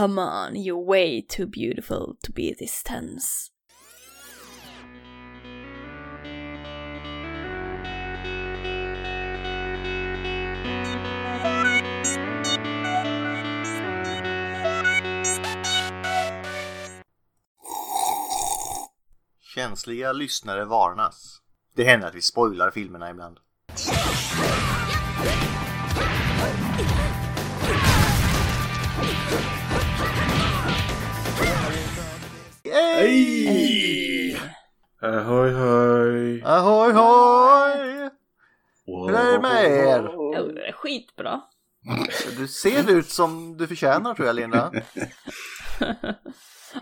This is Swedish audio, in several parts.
Come on, you're way too beautiful to be this tense. Känsliga lyssnare varnas. Det händer att vi spoilar filmerna ibland. Hej! Ahoy, hoj. Ahoy hoj! Hur är det med er? Jo, det är skitbra. Du ser ut som du förtjänar tror jag Linda.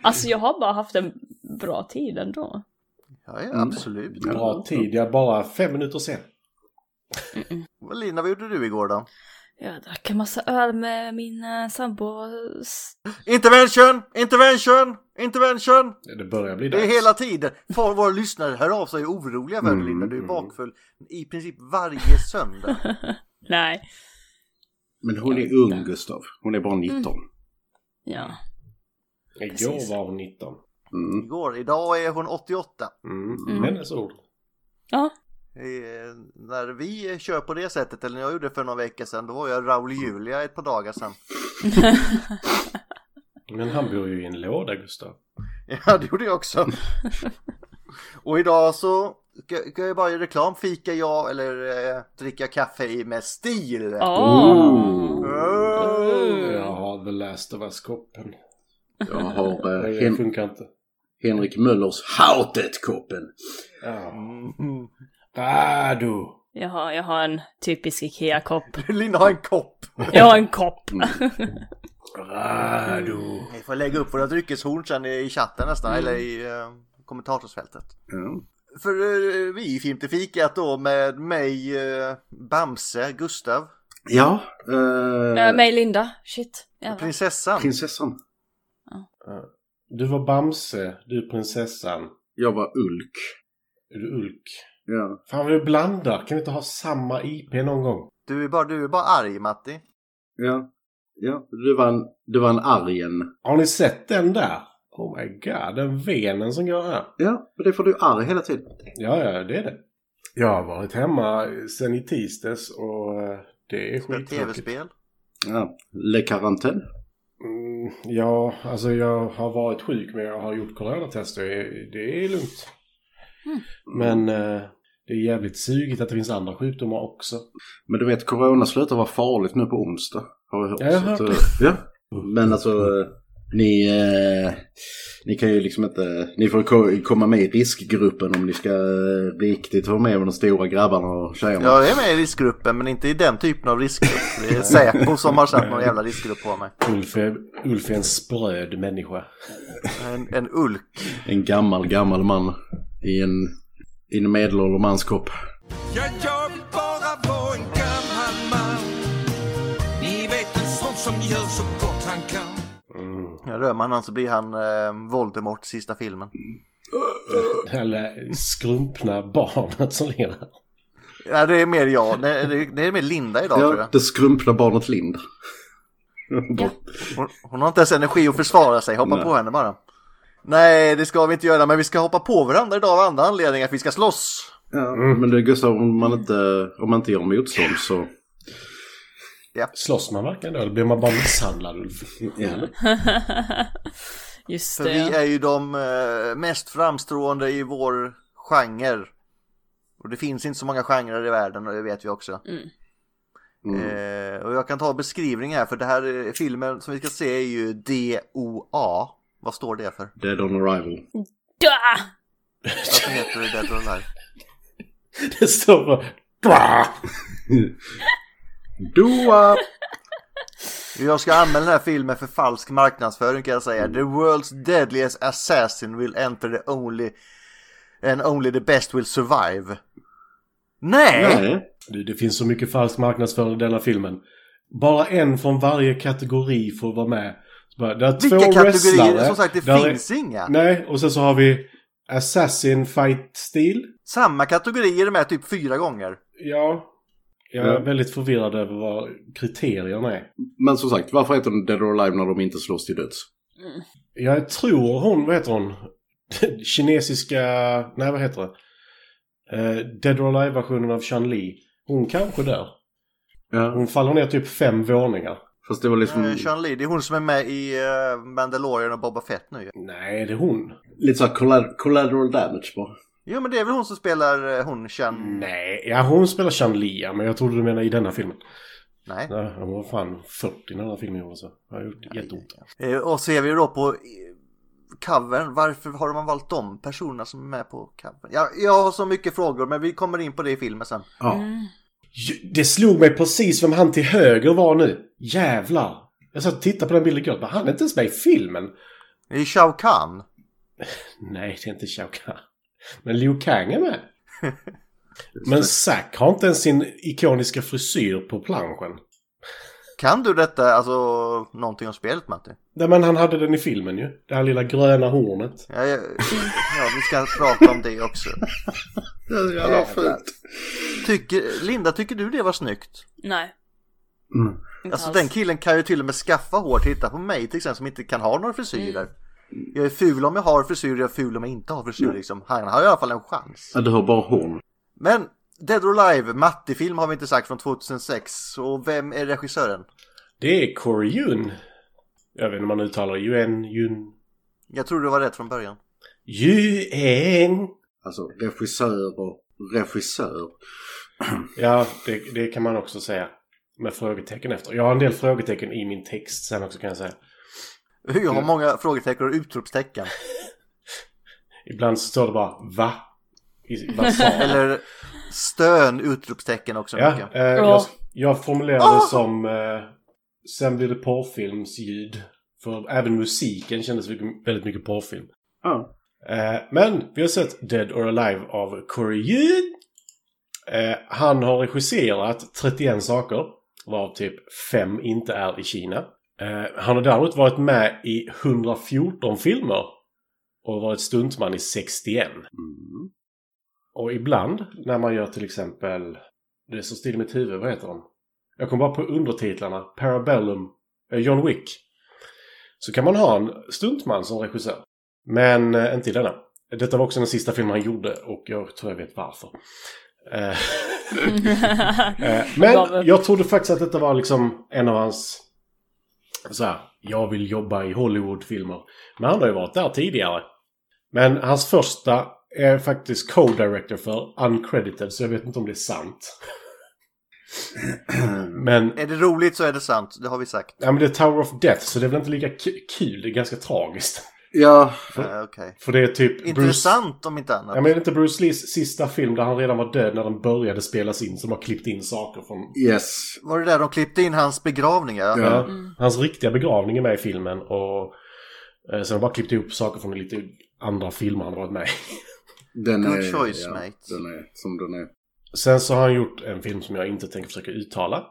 Alltså jag har bara haft en bra tid ändå. Ja, ja absolut. Bra tid, jag är bara fem minuter sen. Linda, vad gjorde du igår då? Jag drack en massa öl med min uh, sambo. Intervention! Intervention! Intervention! Det börjar bli Det är dags. hela tiden. Folk, våra lyssnare hör av sig oroliga för dig Mm, Linda. Du är mm. bakfull i princip varje söndag. Nej, Men hon är ung Gustav. Hon är bara 19. ja. Igår Precis. var hon 19. Mm. Igår, idag är hon 88. Mm. Mm. Hennes ord. Ja, Eh, när vi kör på det sättet, eller när jag gjorde det för några veckor sedan, då var jag Raul Julia ett par dagar sedan. Men han bor ju i en låda, Gustav. Ja, det gjorde jag också. Och idag så ska jag bara göra reklam. Fika jag eller eh, dricka kaffe i med stil. Åh! Oh. Jag har The Last of Us-koppen. Jag har eh, Hen-. Henrik Möllers Hautet-koppen. Ja. Mm. Radu! Jag har, jag har en typisk IKEA-kopp. Linda har en kopp. Jag har en kopp. Radu! Vi får lägga upp våra dryckeshorn sen i chatten nästan, eller i eh, kommentatorsfältet. Ja. För eh, vi i Filmtefikat då med mig, eh, Bamse, Gustav, Ja, eh, mig Linda. Shit. Jävlar. prinsessan. prinsessan. Du var Bamse, du är prinsessan. Jag var Ulk. Är du Ulk? Ja. Fan vad vi blandar. Kan vi inte ha samma IP någon gång? Du är bara, du är bara arg Matti. Ja. Ja, du var en, du var en argen. Har ni sett den där? Oh my god, den venen som går här. Ja, men det får du arg hela tiden. Ja, ja, det är det. Jag har varit hemma sen i tisdags och eh, det är Spelat skittråkigt. tv-spel. Ja. Le Quarantaine. Mm, ja, alltså jag har varit sjuk men jag har gjort coronatester. Det- Det är lugnt. Mm. Men eh, det är jävligt sugigt att det finns andra sjukdomar också. Men du vet, corona slutar vara farligt nu på onsdag. Har jag hört. Ja, jag har hört eh, ja. Men alltså, ni, eh, ni kan ju liksom inte... Ni får ko- komma med i riskgruppen om ni ska eh, riktigt vara med med de stora grabbarna och tjejerna. Jag är med i riskgruppen men inte i den typen av riskgrupp. Det är Säpo som har satt någon jävla riskgrupp på mig. Ulf är, Ulf är en spröd människa. En, en ulk. En gammal, gammal man i en, i en medelålders manskopp. Ja, jag vill bara vara en gammal man Ni vet en sån som gör så gott han kan Mm. Ja, rör man han så blir han eh, Voldemort i sista filmen. Eller skrumpna barnet som ligger där. Ja, det är mer jag. Det, det, det är mer Linda idag tror Ja, jag. det skrumpna barnet Lind. Ja. Hon, hon har inte ens energi att försvara sig. Hoppa Nej. på henne bara. Nej, det ska vi inte göra, men vi ska hoppa på varandra idag av andra anledningar. För vi ska slåss. Ja, men det är Gustav, om man inte, om man inte gör motstånd så... Slåss man verkligen då? Eller blir man bara misshandlad? Ja. Just För det. vi är ju de eh, mest framstående i vår genre. Och det finns inte så många genrer i världen och det vet vi också. Mm. Mm. Eh, och jag kan ta beskrivning här för det här eh, filmen som vi ska se är ju DOA. Vad står det för? Dead on arrival. Ja! Varför heter det Dead or Alive? Det står på... Doa! Jag ska anmäla den här filmen för falsk marknadsföring kan jag säga. The world's deadliest assassin will enter the only and only the best will survive. Nej! Nej. Det finns så mycket falsk marknadsföring i denna filmen. Bara en från varje kategori får vara med. Det är Vilka två kategorier? wrestlare. Som sagt, det Där är- finns inga. Nej, och sen så har vi Assassin Fight Steel. Samma kategorier är med typ fyra gånger. Ja. Jag är Ja. väldigt förvirrad över vad kriterierna är. Men som sagt, varför heter den Dead or Alive när de inte slåss till döds? Jag tror hon, vad heter hon? Kinesiska, nej vad heter det? Eh, Dead or Alive-versionen av Chun-Li. Hon kanske dör. Ja, Hon faller ner typ fem våningar. Fast det var liksom Eh, Sean Lee, det är hon som är med i uh, Mandalorian och Boba Fett nu ju. Nej, det är hon. lite såhär colla- collateral damage bara. Jo men det är väl hon som spelar uh, hon Sean... Nej, ja hon spelar Chun-Li, ja, men jag trodde du menade i denna filmen. Nej. Nej, hon var fan 40 när den här filmen gjordes. så Det har gjort jätteont. Eh, och ser vi då på eh, covern, varför har man valt de personerna som är med på covern? Ja, jag har så mycket frågor men vi kommer in på det i filmen sen. Ja. Ju- Det slog mig precis vem han till höger var nu. Jävlar. Jag satt och tittade på den bilden igår. Han är inte ens med i filmen. Det är Shao Kahn. Nej, det är inte Shao Kahn. Men Liu Kang är med. Men Zack har inte ens sin ikoniska frisyr på planschen. Kan du detta, alltså någonting om spelet Matti? Nej, men han hade den i filmen ju. Det här lilla gröna hornet. Ja, ja, ja, vi ska prata om det också. Det är jävla fult. Tycker, Linda, tycker du det var snyggt? Nej. Mm. Alltså den killen kan ju till och med skaffa hår. Titta på mig till exempel som inte kan ha några frisyrer. Jag är ful om jag har frisyr, jag är ful om jag inte har frisyr liksom. Han har i alla fall en chans. Ja, du har bara horn. Men Dead or Alive, Matti-film har vi inte sagt från 2006. Och vem är regissören? Det är Corey Yun. Jag vet inte om man uttalar. Yuen, Yun. Jag tror det var rätt från början. Yuen. Alltså regissör och regissör. Ja, det, det kan man också säga. Med frågetecken efter. Jag har en del frågetecken i min text sen också kan jag säga. Jag har många frågetecken och utropstecken. Ibland så står det bara va? I, vad sa han? Eller stön, utropstecken också Ja, eh, jag, jag formulerade det som eh, sen blir det porrfilmsljud. För även musiken kändes väldigt mycket porrfilm. Ja. Eh, men vi har sett Dead or Alive av Corey Yun. Eh, han har regisserat 31 saker. Varav typ 5 inte är i Kina. Eh, han har däremot varit med i 114 filmer. Och varit stuntman i 61. Mm. Och ibland när man gör till exempel... Det är så still i mitt huvud, vad heter de? Jag kommer bara på undertitlarna. Parabellum, eh, John Wick. Så kan man ha en stuntman som regissör. Men eh, inte i denna. Detta var också den sista filmen han gjorde och jag tror jag vet varför. Eh, eh, men jag trodde faktiskt att detta var liksom en av hans... Så här, jag vill jobba i Hollywood-filmer. Men han har ju varit där tidigare. Men hans första är faktiskt co-director för Uncredited, så jag vet inte om det är sant. men, Är det roligt så är det sant, det har vi sagt. ja, men det är Tower of Death, så det är väl inte lika kul. Det är ganska tragiskt. Ja, Eh, Okej. För det är typ... Bruce, Intressant om inte annat. ja, men är det inte Bruce Lees sista film där han redan var död när den började spelas in, som har klippt in saker från... yes. Var det där de klippte in hans begravning? Ja. Ja, Hans riktiga begravning är med i filmen och... Eh, sen har de bara klippt ihop saker från lite andra filmer han varit med i. Den Good är, choice, ja, mate. Den är som den är. Sen så har han gjort en film som jag inte tänker försöka uttala.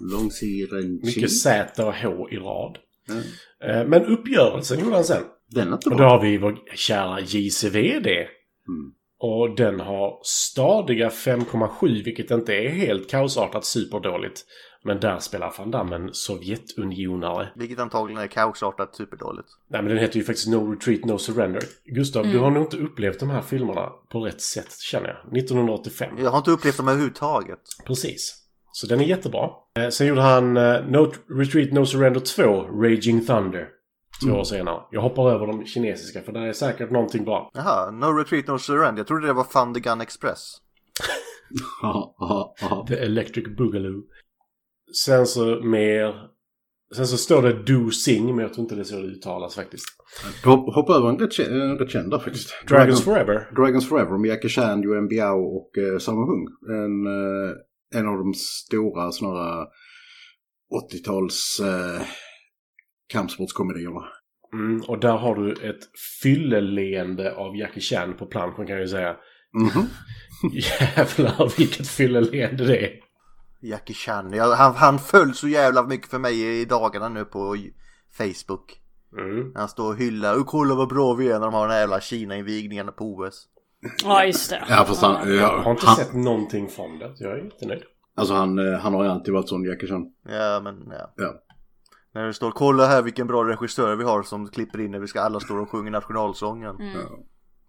Långsiren Mycket Z och H i rad. Mm. Men uppgörelsen gjorde han sen. Den är Och då har vi vår kära JCVD. Mm. Och den har stadiga 5,7 vilket inte är helt kaosartat superdåligt. Men där spelar van Damme en Sovjetunionare. Vilket antagligen är kaosartat superdåligt. Nej men den heter ju faktiskt No Retreat No Surrender. Gustav, du har nog inte upplevt de här filmerna på rätt sätt känner jag. 1985. Jag har inte upplevt dem överhuvudtaget. Precis. Så den är jättebra. Eh, sen gjorde han eh, No Retreat No Surrender 2, Raging Thunder. Två år senare. Jag hoppar över de kinesiska för där är säkert någonting bra. Jaha, No Retreat No Surrender. Jag trodde det var Fun the Gun Express. The Electric Boogaloo. Sen så mer... Sen så står det Do Sing, men jag tror inte det är så det uttalas faktiskt. Hopp, hoppa över en rätt, känd där faktiskt. Dragons Dragon- Forever. Dragons Forever med Jackie Chan, Yuan Biao och eh, Sammo Hung. En, eh, en av de stora sådana här 80-tals eh, kampsportskomedierna. Mm, och där har du ett fylleleende av Jackie Chan på planschen kan jag ju säga. Mhm. Jävlar vilket fylleleende det är. Jackie Chan. Ja, han, han föll så jävla mycket för mig i dagarna nu på Facebook. Mm. Han står och hyllar. Och kolla vad bra vi är när de har den här jävla Kina-invigningen på OS. Ja, just det. Ja, fast han, Jag har ja, inte han, sett någonting från det. Jag är jättenöjd. Alltså han, eh, han har ju alltid varit sån Jackie Chan. Ja, men ja. Ja. När det står kolla här vilken bra regissör vi har som klipper in när vi ska alla stå och sjunga nationalsången.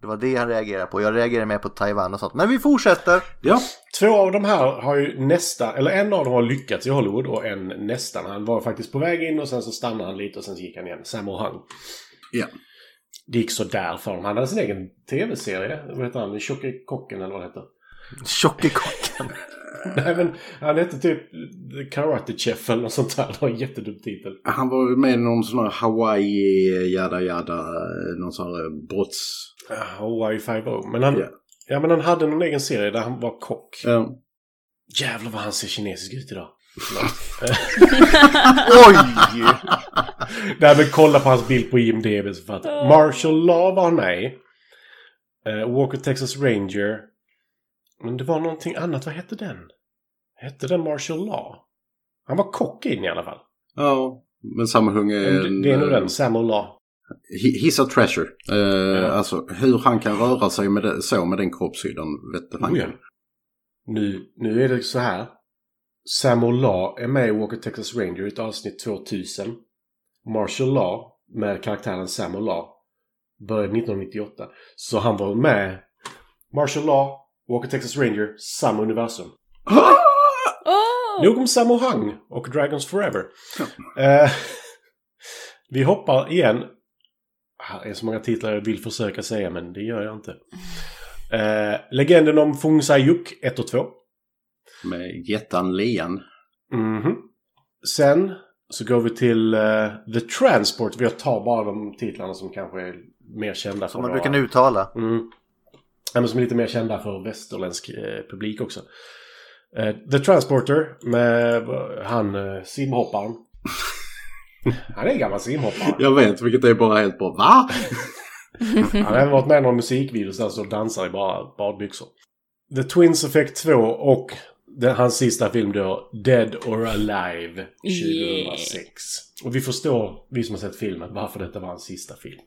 Det var det han reagerade på. Jag reagerade mer på Taiwan och sånt. Men vi fortsätter. Ja, Två av de här har ju nästan, eller en av dem har lyckats i Hollywood och en nästan. Han var faktiskt på väg in och sen så stannade han lite och sen så gick han igen. Sammo Hung. ja. Det gick så där för honom. Han hade sin egen tv-serie. Vad heter han? Tjocke kocken eller vad det heter. Tjockekocken. Nej men han hette typ The Karate Chef eller något sånt där. Det var en jättedum titel. Han var ju med i någon sån här Hawaii, jada jada, någon sån här brotts... Hawaii 5 Men han, Ja. ja men han hade någon egen serie där han var kock. Ja. Jävlar vad han ser kinesisk ut idag. Oj! Nej men kolla på hans bild på IMDB så fattar Marshall Law var med. Eh, Walker Texas Ranger. Men det var någonting annat. Vad hette den? Hette den Marshall Law? Han var kock in i alla fall. ja. Men samma hung är det, det är nog en, den. Samuel Law. He's a treasure. Eh, Alltså hur han kan röra sig med det, så med den kroppshyddan vet fan. Oh, ja. Nu, nu är det så här. Samuel Law är med i Walker Texas Ranger i ett avsnitt 2000. Marshall Law med karaktären Samuel Law började 1998. Så han var med Marshall Law, Walker Texas Ranger, samma universum. Åh! Nog om Sammo Hung och Dragons Forever. Eh, vi hoppar igen. Är så många titlar jag vill försöka säga men det gör jag inte. Eh, legenden om Fung Sayuk 1 och 2. Med jättan Lian. Mhm. Sen så går vi till eh, The Transport. Vi tar bara de titlarna som kanske är mer kända Som man brukar uttala. Mm. Ja, men som är lite mer kända för västerländsk eh, publik också. Eh, The Transporter med eh, han eh, simhopparen. han är en gammal simhoppare. Jag vet vilket är bara helt bra. Va? Han har även varit med i någon musikvideo där och dansar i bara badbyxor. The Twins Effect 2 och den, hans sista film då, Dead or Alive 2006. Och vi förstår, vi som har sett filmen, varför detta var hans sista film.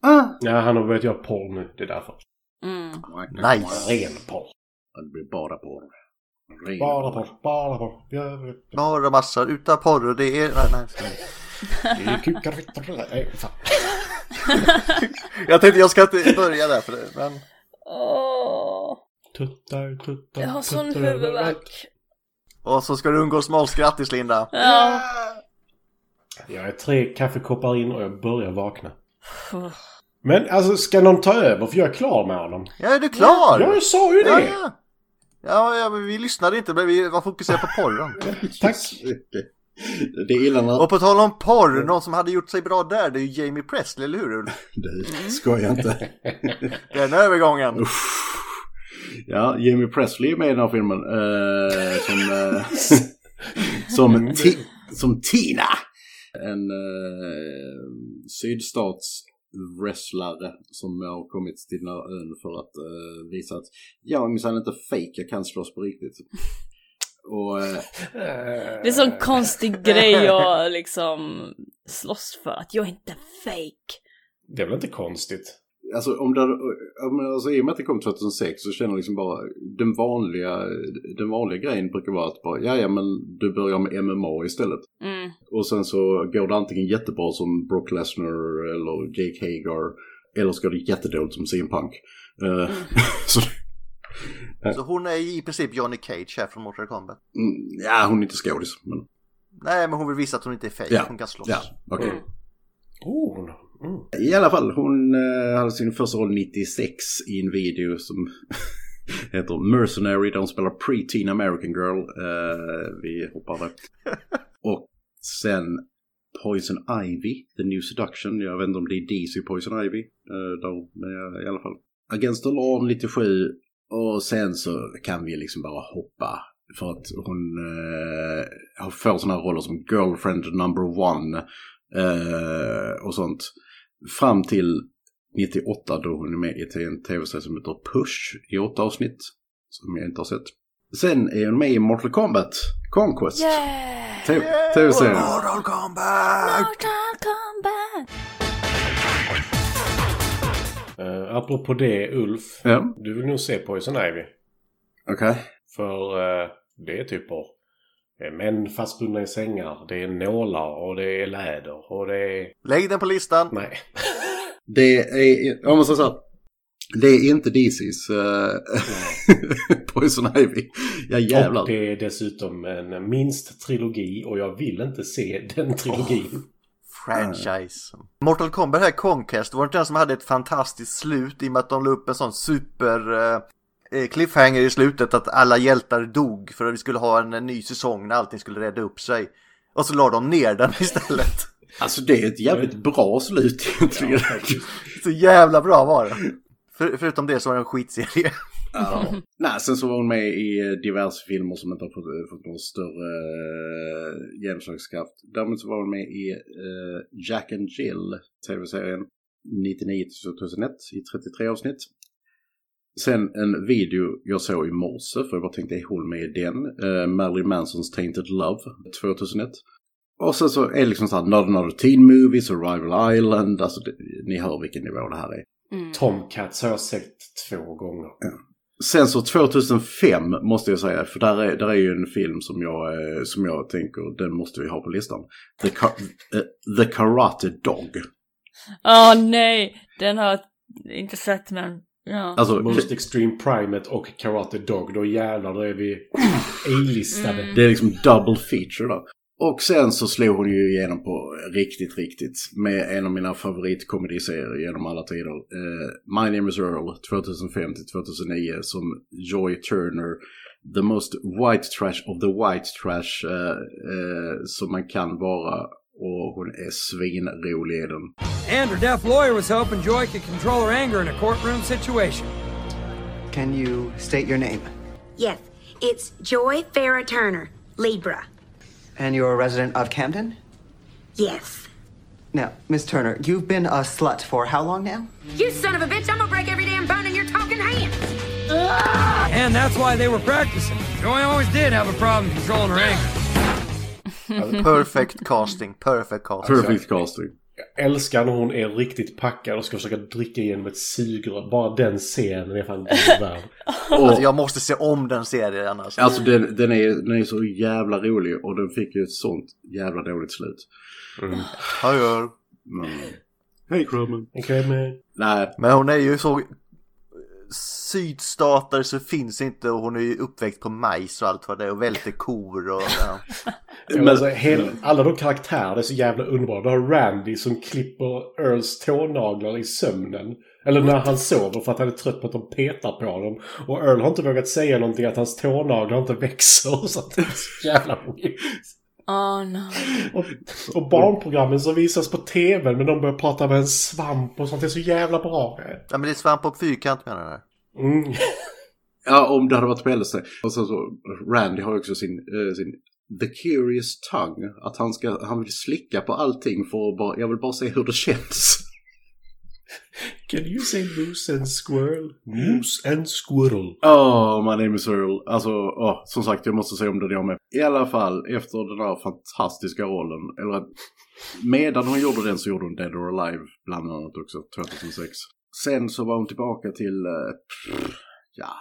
Ah. Ja, han har börjat göra porr nu, det är därför. Mm. Nice. Ren porr. Det blir bara på. Ren. Bara porr, bara porr. Bara massor utan porr och det är... Nej, nej. Det är kukar, fittor, nej, fan. Jag tänkte jag ska inte börja där för det, men... Åh, Tuttar, tuttar, jag har sån huvudvärk. Och så ska du umgås med oss. Grattis Linda. Ja. Jag är tre kaffekoppar in och jag börjar vakna. Men alltså, ska någon ta över? För jag är klar med honom. Ja, är du klar? Ja, jag sa ju det! ja. Ja, ja, men vi lyssnade inte, men vi var fokuserade på porren. Tack. Det är illa när... Och på tal om porr, någon som hade gjort sig bra där, det är ju Jamie Presley, eller hur Ulf? Du, skojar inte. Den övergången. Ja, Jimmy Presley är med i den här filmen. Eh, som, eh, som, ti, som Tina. En eh, sydstats wrestlare som har kommit till den här ön för att eh, visa att jag är minsann inte fake, jag kan slåss på riktigt. Och eh, Det är en sån konstig grej att liksom slåss för. Att jag är inte fake. Det är väl inte konstigt? Alltså, om det, om, alltså, i och med att det kom 2006 så känner jag liksom bara den vanliga, den vanliga grejen brukar vara att bara, ja ja men du börjar med MMA istället. Mm. Och sen så går det antingen jättebra som Brock Lesnar eller Jake Hagar eller så går det jättedåligt som CM Punk. Eh, så, Så hon är i princip Johnny Cage här från Mortal Kombat. mm, ja, hon är inte skådis. Men, Nej, men hon vill visa att hon inte är fake. ja, Hon kan slåss. ja, okej. Mm. Oh, mm. I alla fall, hon eh, hade sin första roll 96 i en video som heter Mercenary där hon spelar Pre-Teen American Girl. Eh, vi hoppar där. Och sen Poison Ivy, The New Seduction. Jag vet inte om det är DC Poison Ivy. Eh, där, men ja, i alla fall. Against the Law 97. Och sen så kan vi liksom bara hoppa. För att hon eh, får sådana roller som Girlfriend Number One. Eh, och sånt. Fram till 98 då hon är med i en tv-serie som heter Push i åtta avsnitt. Som jag inte har sett. Sen är hon med i Mortal Kombat Conquest. Yeah! Tv-serien. Mortal Kombat! Mortal Kombat! Uh, apropå det, Ulf. Ja, Du vill nog se Poison Ivy. okej. För eh, det är typ är män fastbundna i sängar, det är nålar och det är läder och det är... Lägg den på listan. Nej. Det är, om man säger så det är inte DC's uh, Poison Ivy. Ja jävlar. Och det är dessutom en minst trilogi och jag vill inte se den trilogin. Franchise. Mortal Kombat här, Conquest, var det inte den som hade ett fantastiskt slut i och med att de la upp en sån super eh, eh, cliffhanger i slutet att alla hjältar dog för att vi skulle ha en, en ny säsong när allting skulle rädda upp sig. Och så la de ner den istället. Alltså det är ett jävligt bra slut egentligen. Så jävla bra var det. För, förutom det så var det en skitserie. Ja. Nej, sen så var hon med i eh, diverse filmer som inte har fått, eh, fått någon större uh, genomslagskraft. Däremot så var hon med i uh, Jack and Jill, tv-serien 99-2001 i 33 avsnitt. Sen en video jag såg i morse, för jag bara tänkte är hon med i den? Uh, Marilyn Mansons Tainted Love 2001. Och sen så är det liksom såhär Not Another Teen Movie, Survival Island, alltså det, ni hör vilken nivå det här är. Mm. Tomcats har jag sett två gånger. Sen så 2005 måste jag säga, för där är, där är ju en film som jag, eh, som jag tänker, den måste vi ha på listan. The, Ka- eh, The Karate Dog. Åh nej, den har jag inte sett men ja. Alltså, Most Extreme Primate och Karate Dog. Då jävlar, då är vi A-listade. Mm. det är liksom double feature då. Och sen så slog hon ju igenom på riktigt, riktigt med en av mina favoritkomediserier genom alla tider. Eh, My Name is Earl 2005 till 2009 som Joy Turner, the most white trash of the white trash eh, eh, som man kan vara. Och hon är er svinrolig i den. And her deaf lawyer was hoping Joy could control her anger in a courtroom situation. Can you state your name? Yes, it's Joy Farah Turner, Libra. And you're a resident of Camden? Yes. Now, Miss Turner, you've been a slut for how long now? You son of a bitch, I'm gonna break every damn bone in your talking hands. And that's why they were practicing. Joy always did have a problem controlling her anger. Perfect casting, perfect casting. Perfect casting. Jag älskar när hon är riktigt packad och ska försöka dricka igenom ett sugrör. Bara den scenen är fan guld värd. Alltså, jag måste se om den serien annars. Alltså den, den, är, den är så jävla rolig och den fick ju ett sånt jävla dåligt slut. Men... Hej Krummen. Okej, men... Nej, Men hon är ju så sydstatare så finns inte och hon är ju uppväxt på majs och allt vad det är och välter kor och ja. Men, alltså, hel, alla de karaktärer är så jävla underbara. Du har Randy som klipper Earls tånaglar i sömnen. Eller när han sover för att han är trött på att de petar på dem. Och Earl har inte vågat säga någonting att hans tånaglar inte växer. Så att det är så jävla Åh nej. Och, och barnprogrammen som visas på tv men de börjar prata med en svamp och sånt. Det är så jävla bra. ja men det är svamp på fyrkant menar jag. Mm. Ja, om det hade varit på LSD. Och sen så, Randy har också sin, eh, sin The Curious Tongue. Att han, ska, han vill slicka på allting för att bara, jag vill bara se hur det känns. Can you say moose and squirrel? Moose and squirrel. Oh, my name is Earl. Alltså, åh, som sagt, jag måste se om den jag med. I alla fall, efter den här fantastiska rollen, eller medan hon gjorde den så gjorde hon Dead or Alive bland annat också, 2006. Sen så var hon tillbaka till, eh, pff, ja,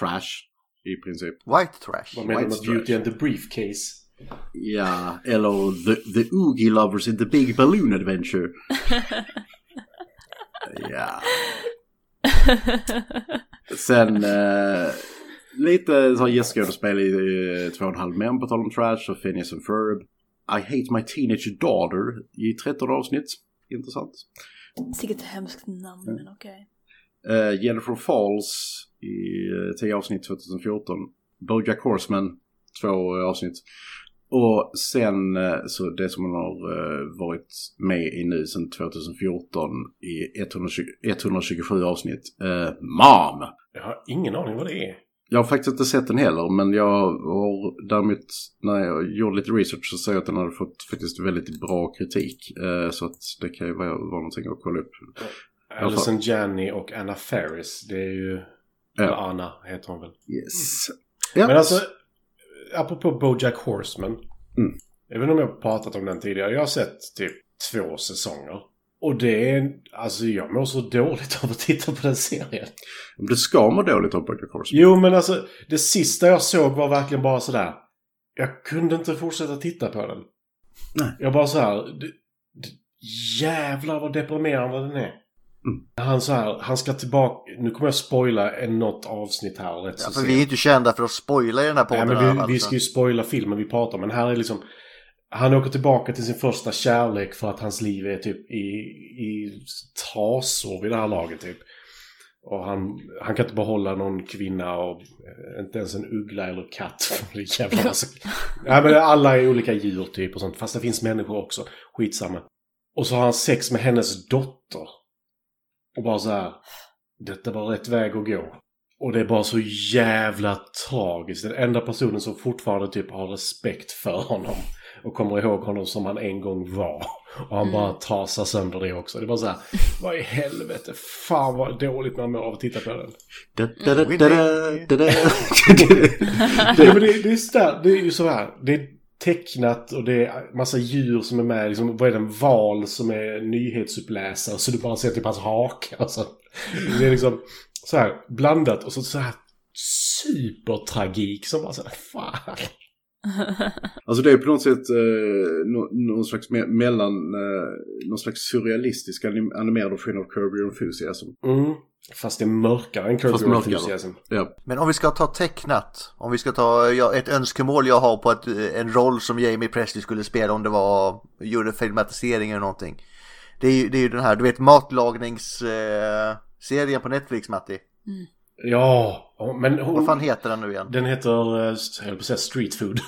trash i princip. White trash. Vad menar du White med Beauty and the Briefcase? Ja, eller the, the Oogie Lovers in the Big Balloon Adventure. ja. Sen eh, lite så gästskådespel i eh, Två och en halv män på tal om trash och Phineas and Ferb. I Hate My Teenage Daughter i 13 avsnitt. Intressant. Sicket hemskt namn men okej. Eh, Jennifer Falls i eh, 10 avsnitt 2014. Bojack Horseman, två eh, avsnitt. Och sen eh, så det som hon har eh, varit med i nu sedan 2014 i 120, 127 avsnitt. Eh, Mom! Jag har ingen aning vad det är. Jag har faktiskt inte sett den heller men jag har däremot när jag gjorde lite research så såg jag att den hade fått faktiskt väldigt bra kritik. Eh, så att det kan ju vara, vara någonting att kolla upp. Alison Janney och Anna Faris. Det är ju... Eller Anna heter hon väl. Yes. Ja. Men alltså, apropå Bojack Horseman. Mm. Jag vet inte om jag har pratat om den tidigare. Jag har sett typ två säsonger. Och det är, alltså jag mår så dåligt av att titta på den serien. Du ska må dåligt av Bojack Horseman. Jo, men alltså det sista jag såg var verkligen bara sådär. Jag kunde inte fortsätta titta på den. Nej. Jag bara så här. Jävlar vad deprimerande den är. Han så här, han ska tillbaka. Nu kommer jag spoila något avsnitt här rätt Ja, för vi är inte kända för att spoila i den här Nej, podden. alla men vi, fall, vi ska ju spoila filmen vi pratar om. Men här är liksom... Han åker tillbaka till sin första kärlek för att hans liv är typ i, i trasor vid det här laget typ. Och han, han kan inte behålla någon kvinna och eh, inte ens en uggla eller katt. Det jävla massa... Nej men alla är olika djur typ och sånt. Fast det finns människor också. Skitsamma. Och så har han sex med hennes dotter. Och bara så här. Detta var rätt väg att gå. Och det är bara så jävla tragiskt. Den enda personen som fortfarande typ har respekt för honom. Och kommer ihåg honom som han en gång var. Och han bara trasar sönder det också. Det är bara så här. Vad i helvete. Fan vad dåligt man mår av att titta på den. Det, är så det är ju så här. Det är tecknat och det är massa djur som är med. Liksom, vad är det? En val som är nyhetsuppläsare. Så du bara ser typ hans haka. Alltså, det är liksom så här blandat och så, så här supertragik som bara så här, fan. Alltså det är på något sätt eh, nå- någon slags me- mellan, eh, någon slags surrealistisk anim- animerad version av Your Enthusiasm. Mm. Fast det är mörkare än Curb Your. Enthusiasm. Ja. Men om vi ska ta tecknat, om vi ska ta ja, ett önskemål jag har på att, eh, en roll som Jamie Presley skulle spela om det var, gjorde filmatisering eller någonting. Det är ju, det är ju den här, du vet matlagningsserien eh, serien på Netflix Matti. Ja, men hon... Vad fan heter den nu igen? Den heter, eh, jag höll på att säga street food.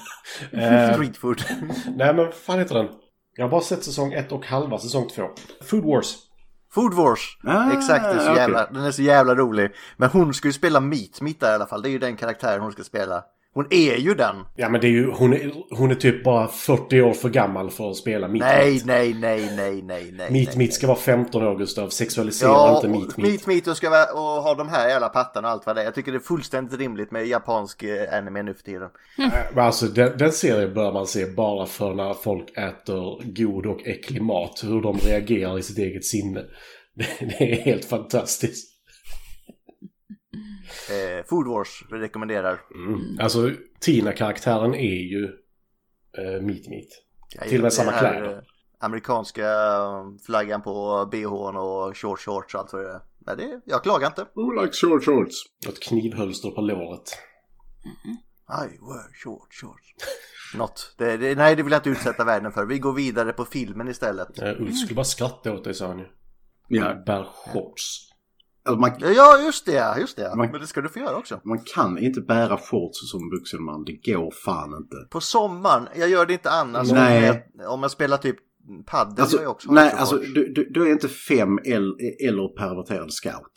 Eh, Street food. Nej men vad fan heter den? Jag har bara sett säsong ett och halva säsong två. Food Wars. Food Wars. Ah, Exakt, det är så okej. jävla, den är så jävla rolig. Men hon ska ju spela Meat, Meat där i alla fall. Det är ju den karaktären hon ska spela. Hon är ju den. Ja men det är ju, hon är, hon är typ bara 40 år för gammal för att spela Meat Nej, Meat. nej, nej, nej, nej, nej. Meat nej, Meat ska vara 15 år Gustav. Sexualisera Ja, inte Meat Meat. Meat Meat och ska vara, och ha de här jävla pattarna och allt vad det är. Jag tycker det är fullständigt rimligt med japansk eh, anime nu för tiden. Äh, Men alltså den, den serien bör man se bara för när folk äter god och äcklig mat. Hur de reagerar i sitt eget sinne. Det, det är helt fantastiskt. Eh, Food Wars vi rekommenderar. Mm. Alltså Tina-karaktären är ju uh, Meat Meat. Jag Till och med samma här, kläder. eh, Amerikanska eh, flaggan på bhn och short shorts och allt vad det är. Nej, det, jag klagar inte. Who likes short shorts? Ett knivhölster på låret. I wear short shorts. Något. Det, det, nej, det vill jag inte utsätta världen för. Vi går vidare på filmen istället. Uh, Ulf skulle bara skratta åt dig sa han ju. Ja. Bär shorts. Alltså man, Ja, just det, just det. Man- Men det ska du få göra också. man kan inte bära shorts som vuxen man. Det går fan inte. På sommaren, jag gör det inte annars. Nej. Om jag, om jag spelar typ paddel Alltså, jag också. nej, också alltså du, du, du är inte fem eller, eller perverterad scout.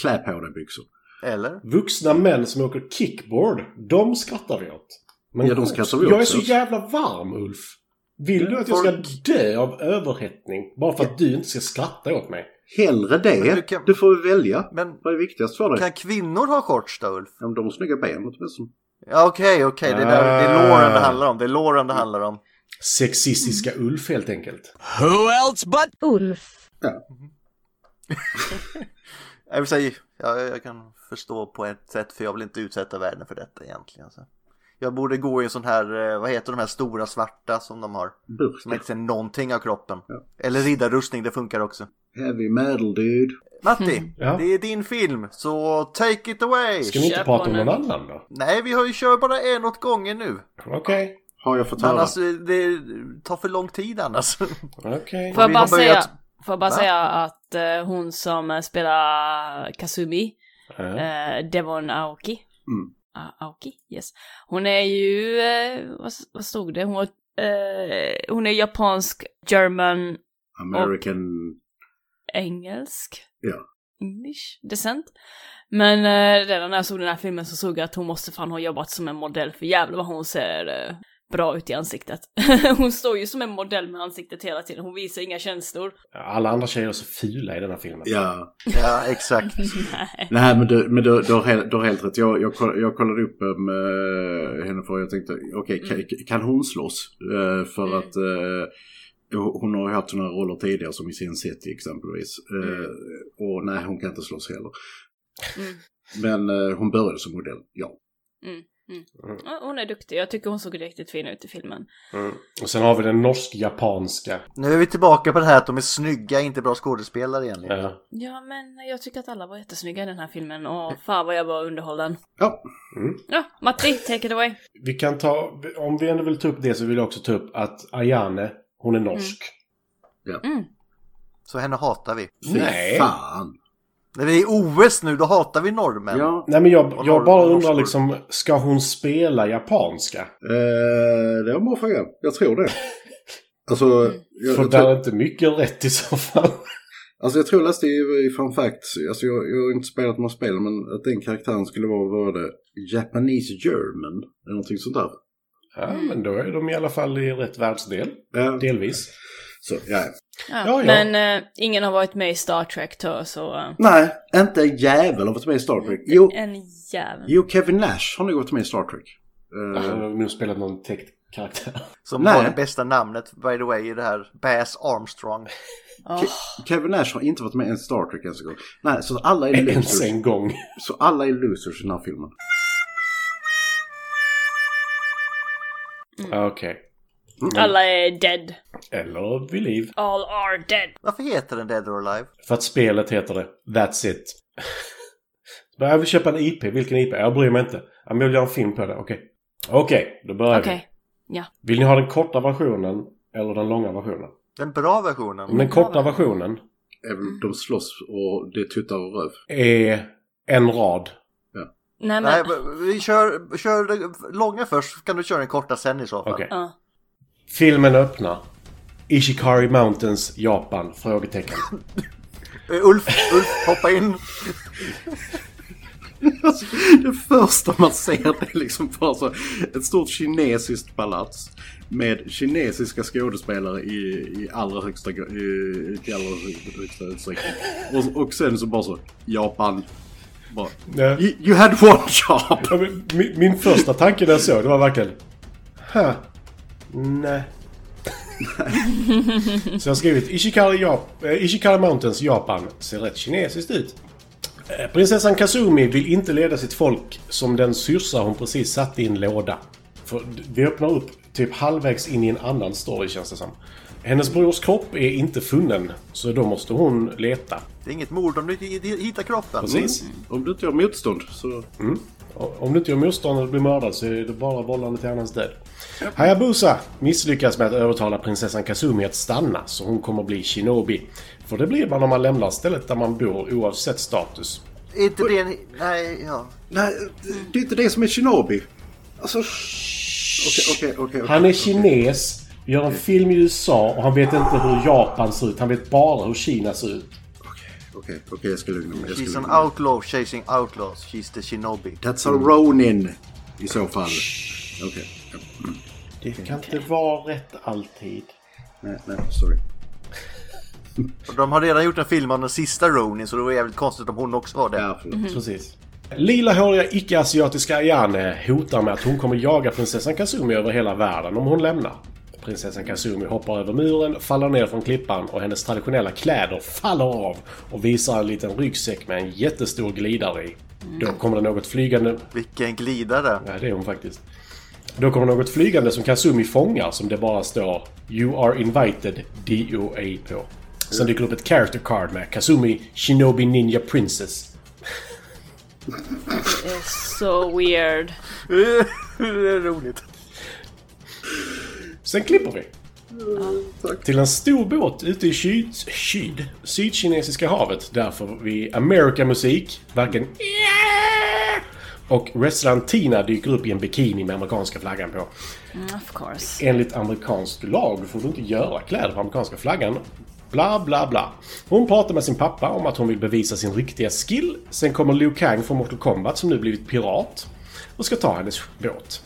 Klä på dig byxor. Eller? Vuxna män som åker kickboard, de skrattar vi åt. Men Ja, de skrattar vi Jag är också så åt. jävla varm Ulf. Vill du att jag ska dö av överhettning bara för att du inte ska skratta åt mig? Hellre det. Du, du kan- får väl välja. Men Vad är viktigast för dig? kan kvinnor ha shorts då Ulf? Om de har snygga ben åtminstone. Ja okej, okej. Det, är där- det är Lauren det handlar om. Det är Lauren det handlar om. Sexistiska Ulf helt enkelt. Who else but Ulf. Jag vill säga, jag, jag kan förstå på ett sätt för jag vill inte utsätta världen för detta egentligen. Så. Jag borde gå i en sån här, eh, vad heter de här stora svarta som de har? Som Burka. inte ser någonting av kroppen. Eller riddarrustning, det funkar också. Heavy metal dude. Matti, Ja. det är din film, så take it away! Ska vi inte Kör prata om någon annan då? Nej, vi har ju kört bara en åt gången nu. Okej. Har jag fått höra. Annars, eh, det tar för lång tid annars. Okej. Får jag bara har säga, börjat- får bara Va? säga att eh, hon som eh, spelar Kazumi, Ja. eh, Devon Aoki. Mm. A- Aoki, yes. Hon är ju, vad, vad stod det? Hon, hon är japansk, german, American... engelsk. Ja. English descent. Men eh, redan när jag såg den här filmen så såg jag att hon måste fan ha jobbat som en modell för jävlar vad hon ser eh, bra ut i ansiktet. hon står ju som en modell med ansiktet hela tiden, hon visar inga känslor. Alla andra tjejer är så fula i den här filmen. Ja. ja, exakt. Nej. Nej men du, men du, du, har, helt, du har helt rätt. Jag, jag, koll- jag kollade upp med henne för jag tänkte okej kan, kan hon slåss? Eh, för att eh, Hon har ju haft sådana roller tidigare som i Sin City exempelvis. Eh, och nej, hon kan inte slåss heller. Mm. Men eh, hon började som modell, ja. Ja, hon är duktig. Jag tycker hon såg riktigt fin ut i filmen. Och sen har vi den norsk-japanska. Nu är vi tillbaka på det här att de är snygga, inte bra skådespelare egentligen. Ja. Ja, men jag tycker att alla var jättesnygga i den här filmen och fan vad jag var underhållen. Ja, Ja, Matti, take it away. Vi kan ta, om vi ändå vill ta upp det så vill jag också ta upp att Ayane, hon är norsk. Så henne hatar vi. Nej. fan. När vi är i OS nu, då hatar vi norrmän. Ja, Nej men jag, jag bara undrar liksom, ska hon spela japanska? eh, det var en bra fråga. Jag tror det. Alltså, jag, För jag, där tror, är inte mycket rätt i så fall. alltså jag tror jag läste i, i Fun Facts, alltså jag, jag har inte spelat några spel, men att den karaktären skulle vara, vad var det, Japanese German, eller någonting sånt där. Ja, men då är de i alla fall i rätt världsdel. Ja, Delvis. så, ja. Ja, Ja, ja. Men eh, ingen har varit med i Star Trek då, så... eh, Nej, inte en jävel har varit med i Star Trek. Jo, En jävel. jo Kevin Nash har nog varit med i Star Trek. Eh, Han har nog spelat någon täckt karaktär. Som Nej. har det bästa namnet, by the way, i det här. Bass Armstrong. Åh, Kevin Nash har inte varit med i en Star Trek ens en gång. Nej, så alla är Ens losers. en gång. Så alla är losers i den här filmen. Ja, Okej. Alla är dead. Eller vid liv. All are dead. Varför heter den Dead or Alive? För att spelet heter det. That's it. Jag vill köpa en IP. Vilken IP? Jag bryr mig inte. Ja, Jag vill göra en film på det. Okej. Okej, då börjar Okej. Ja. vi. Vill ni ha den korta versionen eller den långa versionen? Den bra versionen. Den korta versionen Är väl, de slåss och det tuttar och röv. är en rad. Nej men... Nej, vi kör, kör långa först, kan du köra den korta sen i så fall. Okej. Ja. Filmen öppnar. Ishikari Mountains, Japan? Frågetecken. Eh, Ulf, Ulf, hoppa in. Det första man ser det är liksom bara så ett stort kinesiskt palats med kinesiska skådespelare i, i allra högsta i, i allra högsta utsträckning. Och, och sen så bara så Japan. Bara, Ja. you, you had one job! Ja, Min, min första tanke när jag såg det var verkligen... Huh. Nej. Så jag har skrivit Ishikari, Jap eh, Ishikari Mountains, Japan. Ser rätt kinesiskt ut. Eh, Prinsessan Kazumi vill inte leda sitt folk som den syrsa hon precis satt i en låda. För vi öppnar upp typ halvvägs in i en annan story känns det som. Hennes brors kropp är inte funnen, så då måste hon leta. Det är inget mord om du inte hittar kroppen. Precis. Om du inte gör motstånd så... Och Om du inte gör motstånd och blir mördad så är det bara vållande till annans död. Hayabusa misslyckas med att övertala prinsessan Kazumi att stanna så hon kommer bli shinobi. För det blir man om man lämnar stället där man bor oavsett status. Är inte det en... Nej, ja. Nej, det är inte det som är Shinobi. Alltså... Okej, okej, okej. okej. Han är kines, gör en film i USA och han vet inte hur Japan ser ut. Han vet bara hur Kina ser ut. Okej, okej, jag ska lugna mig. She's an mig. outlaw chasing outlaws. She's the shinobi. That's a Ronin i så fall. Okej. ja. Det kan inte vara rätt alltid. Nej, nej, sorry. Och de har redan gjort en film om den sista Ronin så det var jävligt konstigt om hon också var det. Ja, förlåt. Precis. Lilahåriga icke-asiatiska Ayane hotar med att hon kommer jaga prinsessan Kazumi över hela världen om hon lämnar. Prinsessan Kazumi hoppar över muren, faller ner från klippan och hennes traditionella kläder faller av och visar en liten ryggsäck med en jättestor glidare i. Då kommer det något flygande... Vilken glidare. Ja, det är hon faktiskt. Då kommer något flygande som Kazumi fångar som det bara står “You are invited” DOA på. Sen dyker det upp ett character card med Kazumi Shinobi Ninja Princess. Det är så weird. det är roligt. Sen klipper vi. Till en stor båt ute i syd, syd, sydkinesiska havet. Där får vi America-musik. Varken och wrestlaren Tina dyker upp i en bikini med amerikanska flaggan på. Mm, of course. Enligt amerikansk lag får du inte göra kläder på amerikanska flaggan. Bla, bla, bla. Hon pratar med sin pappa om att hon vill bevisa sin riktiga skill. Sen kommer Liu Kang från Mortal Kombat som nu blivit pirat och ska ta hennes båt.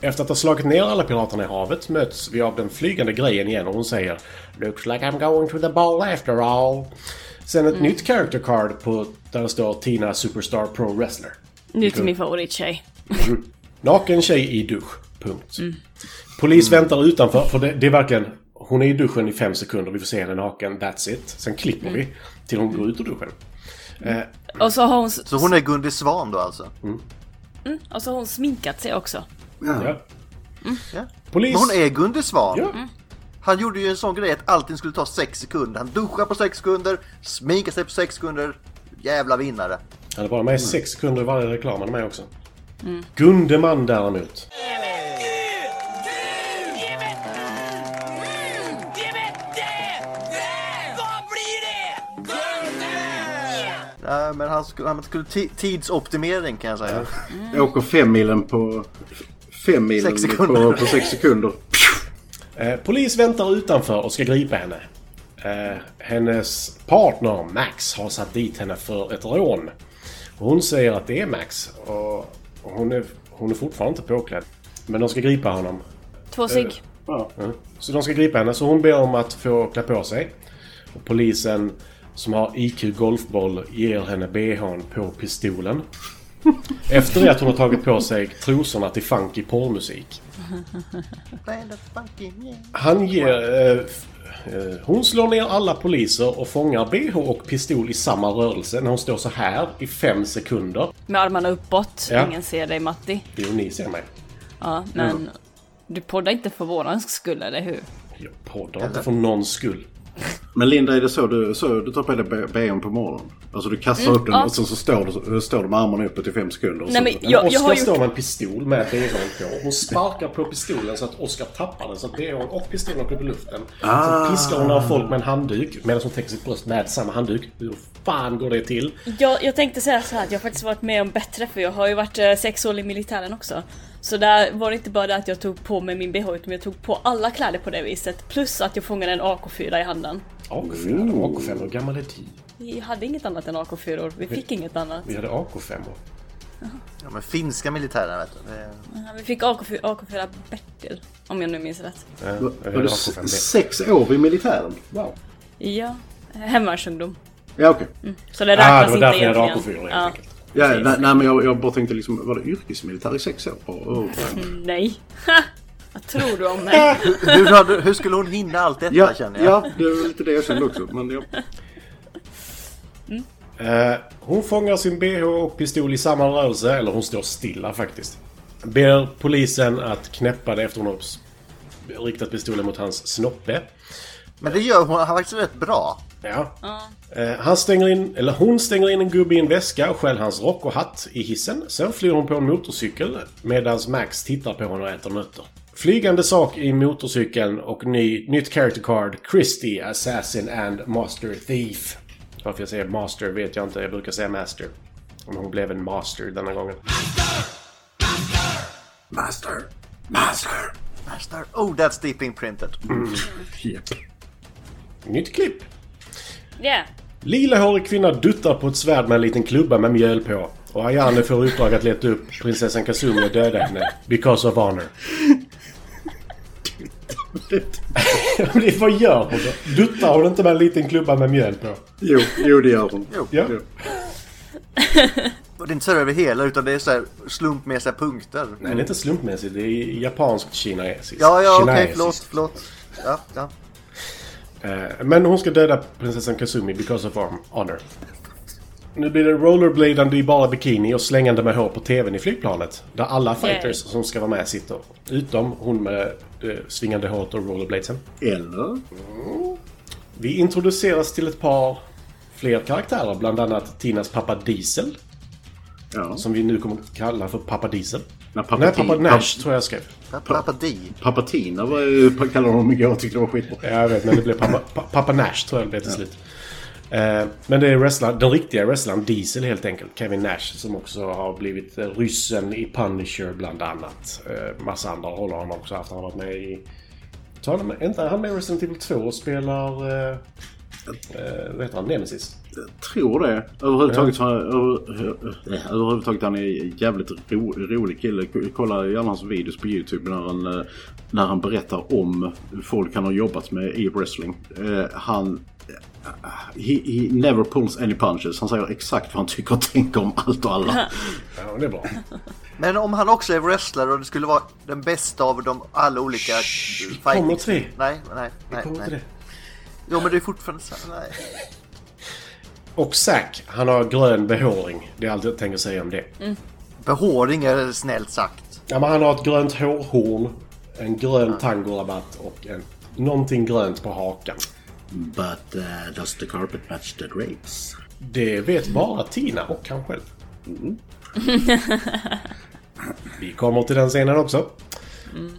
Efter att ha slagit ner alla piraterna i havet möts vi av den flygande grejen igen och hon säger “Looks like I'm going to the ball after all”. Sen ett nytt character card på där det står Tina Superstar Pro Wrestler. Nu till min favorittjej. Naken tjej i dusch. Punkt. Polis väntar utanför för det, det är verkligen... hon är i duschen i fem sekunder, vi får se henne naken, that's it. Sen klipper vi till hon går ut ur duschen. Eh, Och så har hon, Så hon är Gunde Svan då alltså? och så har hon sminkat sig också. Ja. ja. Ja. Polis... Men hon är Gunde Svan. Ja. Han gjorde ju en sån grej att allting skulle ta 6 sekunder. Han duschar på 6 sekunder, sminkar sig på 6 sekunder. Jävla vinnare. Han är bara med i sex sekunder i varje reklam han är med också. Gundeman däremot. Ja, men han skulle, han skulle ti- tidsoptimering kan jag säga. Jag åker fem milen på... Fem milen Sex sekunder. på, på sex sekunder. Eh, polis väntar utanför och ska gripa henne. Eh, hennes partner Max har satt dit henne för ett rån. Hon säger att det är Max och hon är, hon är fortfarande inte påklädd. Men de ska gripa honom. Två cigg. Ja. Mm. Så de ska gripa henne, så hon ber om att få klä på sig. Och polisen som har IQ Golfboll ger henne bhn på pistolen. Efter det att hon har tagit på sig trosorna till funky porrmusik. Han ger... Eh, eh, hon slår ner alla poliser och fångar bh och pistol i samma rörelse när hon står så här i fem sekunder. Med armarna uppåt. Ja. Ingen ser dig Matti. Jo, ni ser mig. Ja, men du poddar inte för våran skull, eller hur? Jag poddar inte för någons skull. Men Linda, är det så du, så du tar på dig BM på morgonen? Alltså du kastar upp den ja. och sen så står du, står du med armarna uppe till fem sekunder. Och Nej, men Men jag, Oskar jag har står gjort... med en pistol med bhn på. Hon sparkar på pistolen så att Oskar tappar den så att bhn och pistolen åker upp i luften. Ah. Sen piskar hon några folk med en handduk medan hon täcker sitt bröst med samma handduk. Hur fan går det till? Jag, jag tänkte säga så här att jag har faktiskt varit med om bättre för jag har ju varit eh, sex år i militären också. Så där var det inte bara det att jag tog på mig min bh utan jag tog på alla kläder på det viset. Plus att jag fångade en AK4 i handen. AK5, AK5, hur gammal är du? Vi hade inget annat än AK4, vi fick inget annat. Vi hade AK5. Ja, men finska militären vet du. Det... Ja, Vi fick AK4, AK4 Bertil, om jag nu minns rätt. Ja, Var du AK5B. s- sex år i militären? Wow. Ja, hemvärnsungdom. Ja, okej. Så det Ah, räknas det var inte därför jag hade egentligen. AK4 helt Ja. enkelt. Ja, nej, nej, men jag, jag bara tänkte liksom, var det yrkesmilitär i sex år? Oh, oh. Nej. Vad tror du om mig? hur, hur skulle hon hinna allt detta Ja, känner jag? ja, det var lite det jag kände också. Men ja. Eh, hon fångar sin bh och pistol i samma rörelse, eller hon står stilla faktiskt. Ber polisen att knäppa det efter hon har riktat pistolen mot hans snoppe. Men det gör hon han faktiskt rätt bra. Ja. Eh, han stänger in, eller hon stänger in en gubbe i en väska och stjäl hans rock och hatt i hissen. Sen flyr hon på en motorcykel medan Max tittar på henne och äter nötter. Flygande sak i motorcykeln och ny, nytt character card. Christy, Assassin and Master Thief. Varför jag säger Master vet jag inte, jag brukar säga Master. Om hon blev en Master denna gången. Master! Master! Master. Oh, that's deep imprinted. Japp. Nytt klipp. Yeah. Lilahårig kvinna duttar på ett svärd med en liten klubba med mjöl på. Och Ayane får uppdrag att leta upp prinsessan Kazumi och döda henne. Because of honor. Vad gör hon då? Duttar hon inte med en liten klubba med mjöl på? Jo, jo, det gör hon. Jo. Ja. Och det är inte så över hela utan det är så här slumpmässiga punkter. Nej, det är inte slumpmässigt. Det är japanskt kinesiskt. Ja, ja, okej, Kinesiskt. förlåt, förlåt. Ja, ja. Eh, Men hon ska döda prinsessan Kazumi because of honor. Nu blir det rollerbladande i bara bikini och slängande med hår på tvn i flygplanet. Där alla fighters som ska vara med sitter. Utom hon med det svingande håret och rollerbladesen. Eller? Vi introduceras till ett par fler karaktärer. Bland annat Tinas pappa Diesel. Ja. Som vi nu kommer att kalla för pappa Diesel. Nej, pappa, Nej, pappa Nash tror jag skrev. Pappa D. Pappa Tina var ju, kallade honom igår och tyckte det var skitbra. Ja, jag vet, men det blev pappa, pa- pappa Nash tror jag det blev till slut. Eh, men det är wrestlaren, den riktiga wrestlaren Diesel helt enkelt. Kevin Nash som också har blivit eh, ryssen i Punisher bland annat. Eh, massa andra roller har han också haft. Han har varit med i... Tar han med, inte han med i Resident Evil 2 och spelar... Eh, eh, vad heter han? Nemesis? Jag tror det. Överhuvudtaget, så, över, eh, överhuvudtaget han är en jävligt ro, rolig kille. Kolla gärna hans videos på YouTube när han, eh, när han berättar om folk han har jobbat med i wrestling. Eh, Han, he, he never pulls any punches. Han säger exakt vad han tycker och tänker om allt och alla. Ja, det är bra. Men om han också är wrestler och det skulle vara den bästa av de alla olika kommer fighting... till det. Nej, nej, nej. Kommer till nej. det. Jo men det är fortfarande så. Nej. Och Zack, han har grön behåring. Det är allt jag tänker säga om det. Behåring är snällt sagt. Ja, men han har ett grönt hårhorn, en grön tangorabatt och en, någonting grönt på hakan. But uh, does the carpet match the drapes? Det vet bara Tina och han själv. Vi kommer till den scenen också.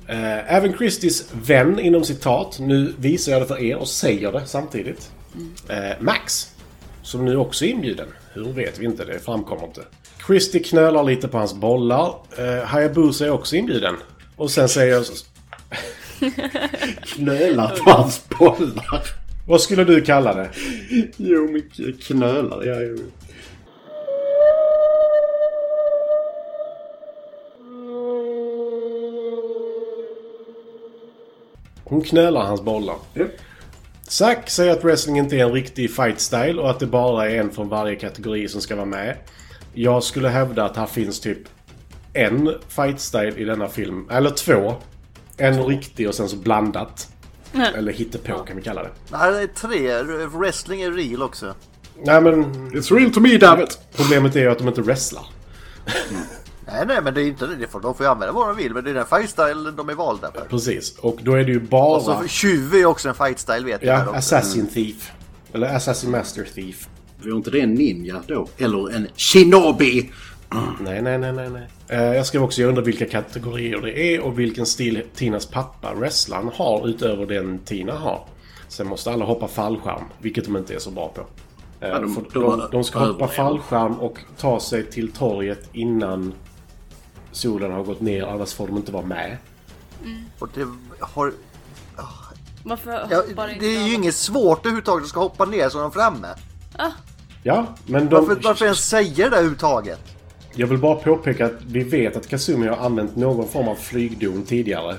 Eh, även Christies vän inom citat, nu visar jag det för er och säger det samtidigt. Eh, Max, som nu också är inbjuden. Hur vet vi inte, det framkommer inte. Christie knölar lite på hans bollar. Eh, Hayabusa är också inbjuden. Och sen säger jag... Knölar på hans bollar. Vad skulle du kalla det? Jo, mycket knölar. Ja, jo. Hon knölar hans bollar. Zack säger att wrestling inte är en riktig fight style och att det bara är en från varje kategori som ska vara med. Jag skulle hävda att här finns typ en fight style i denna film. Eller två. En riktig och sen så blandat. Eller hittepå kan vi kalla det. Nej, det är tre. Wrestling är real också. Nej men It's real to me, damn it! problemet är ju att de inte wrestlar. Nej, nej, men det är inte det. De får, de får ju använda vad de vill, men det är den fight style de är valda för. Precis. Och då är det ju bara... Och så tjuv är också en fight style vet jag. Ja. Assassin Thief. Eller Assassin Master Thief. Var inte det en ninja då? Eller en shinobi? Nej, nej, nej, nej, nej. Eh, jag skrev också, jag undrar vilka kategorier det är och vilken stil Tinas pappa, wrestlaren, har utöver den Tina har. Sen måste alla hoppa fallskärm, vilket de inte är så bra på. Eh, de- för de de, har de ska hoppa fallskärm och ta sig till torget innan solen har gått ner, annars får de inte vara med. Och det har... Varför Ja, det är ju de? inget svårt överhuvudtaget att ska hoppa ner så de är framme. Ja, men de... Varför, varför ens säger det överhuvudtaget? Jag vill bara påpeka att vi vet att Kazumi har använt någon form av flygdon tidigare.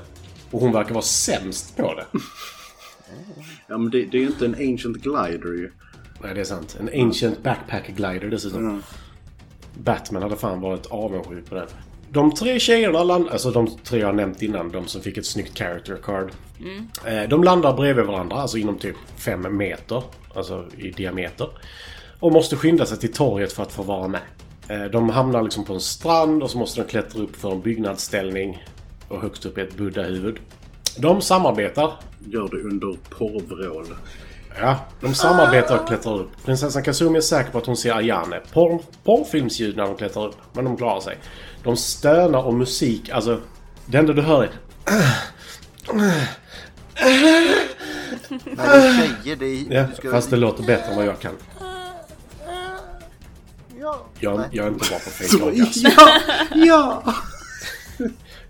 Och hon verkar vara sämst på det. Ja, men det, det är ju inte en ancient glider ju. Nej, det är sant. En Ancient Backpack Glider dessutom. Batman hade fan varit avundsjuk på den. De tre tjejerna alltså de tre jag nämnt innan, de som fick ett snyggt character card. Eh, De landar bredvid varandra, alltså inom typ fem meter, alltså i diameter. Och måste skynda sig till torget för att få vara med. Eh, De hamnar liksom på en strand och så måste de klättra upp för en byggnadsställning. Och högst upp är ett buddha-huvud. De samarbetar Gör det under porrvrål. Ja, de samarbetar och klättrar upp. Prinsessan Kazumi är säker på att hon ser Ayane. Porr, porrfilmsljud när de klättrar upp, men de klarar sig. De stönar och musik, alltså... Det enda du hör är... Nej, det är tjejer. Det är... Ja, du ska- fast det låter bättre än vad jag kan. Ja. Jag, jag är inte bra på fake orgasm. Ja! Ja!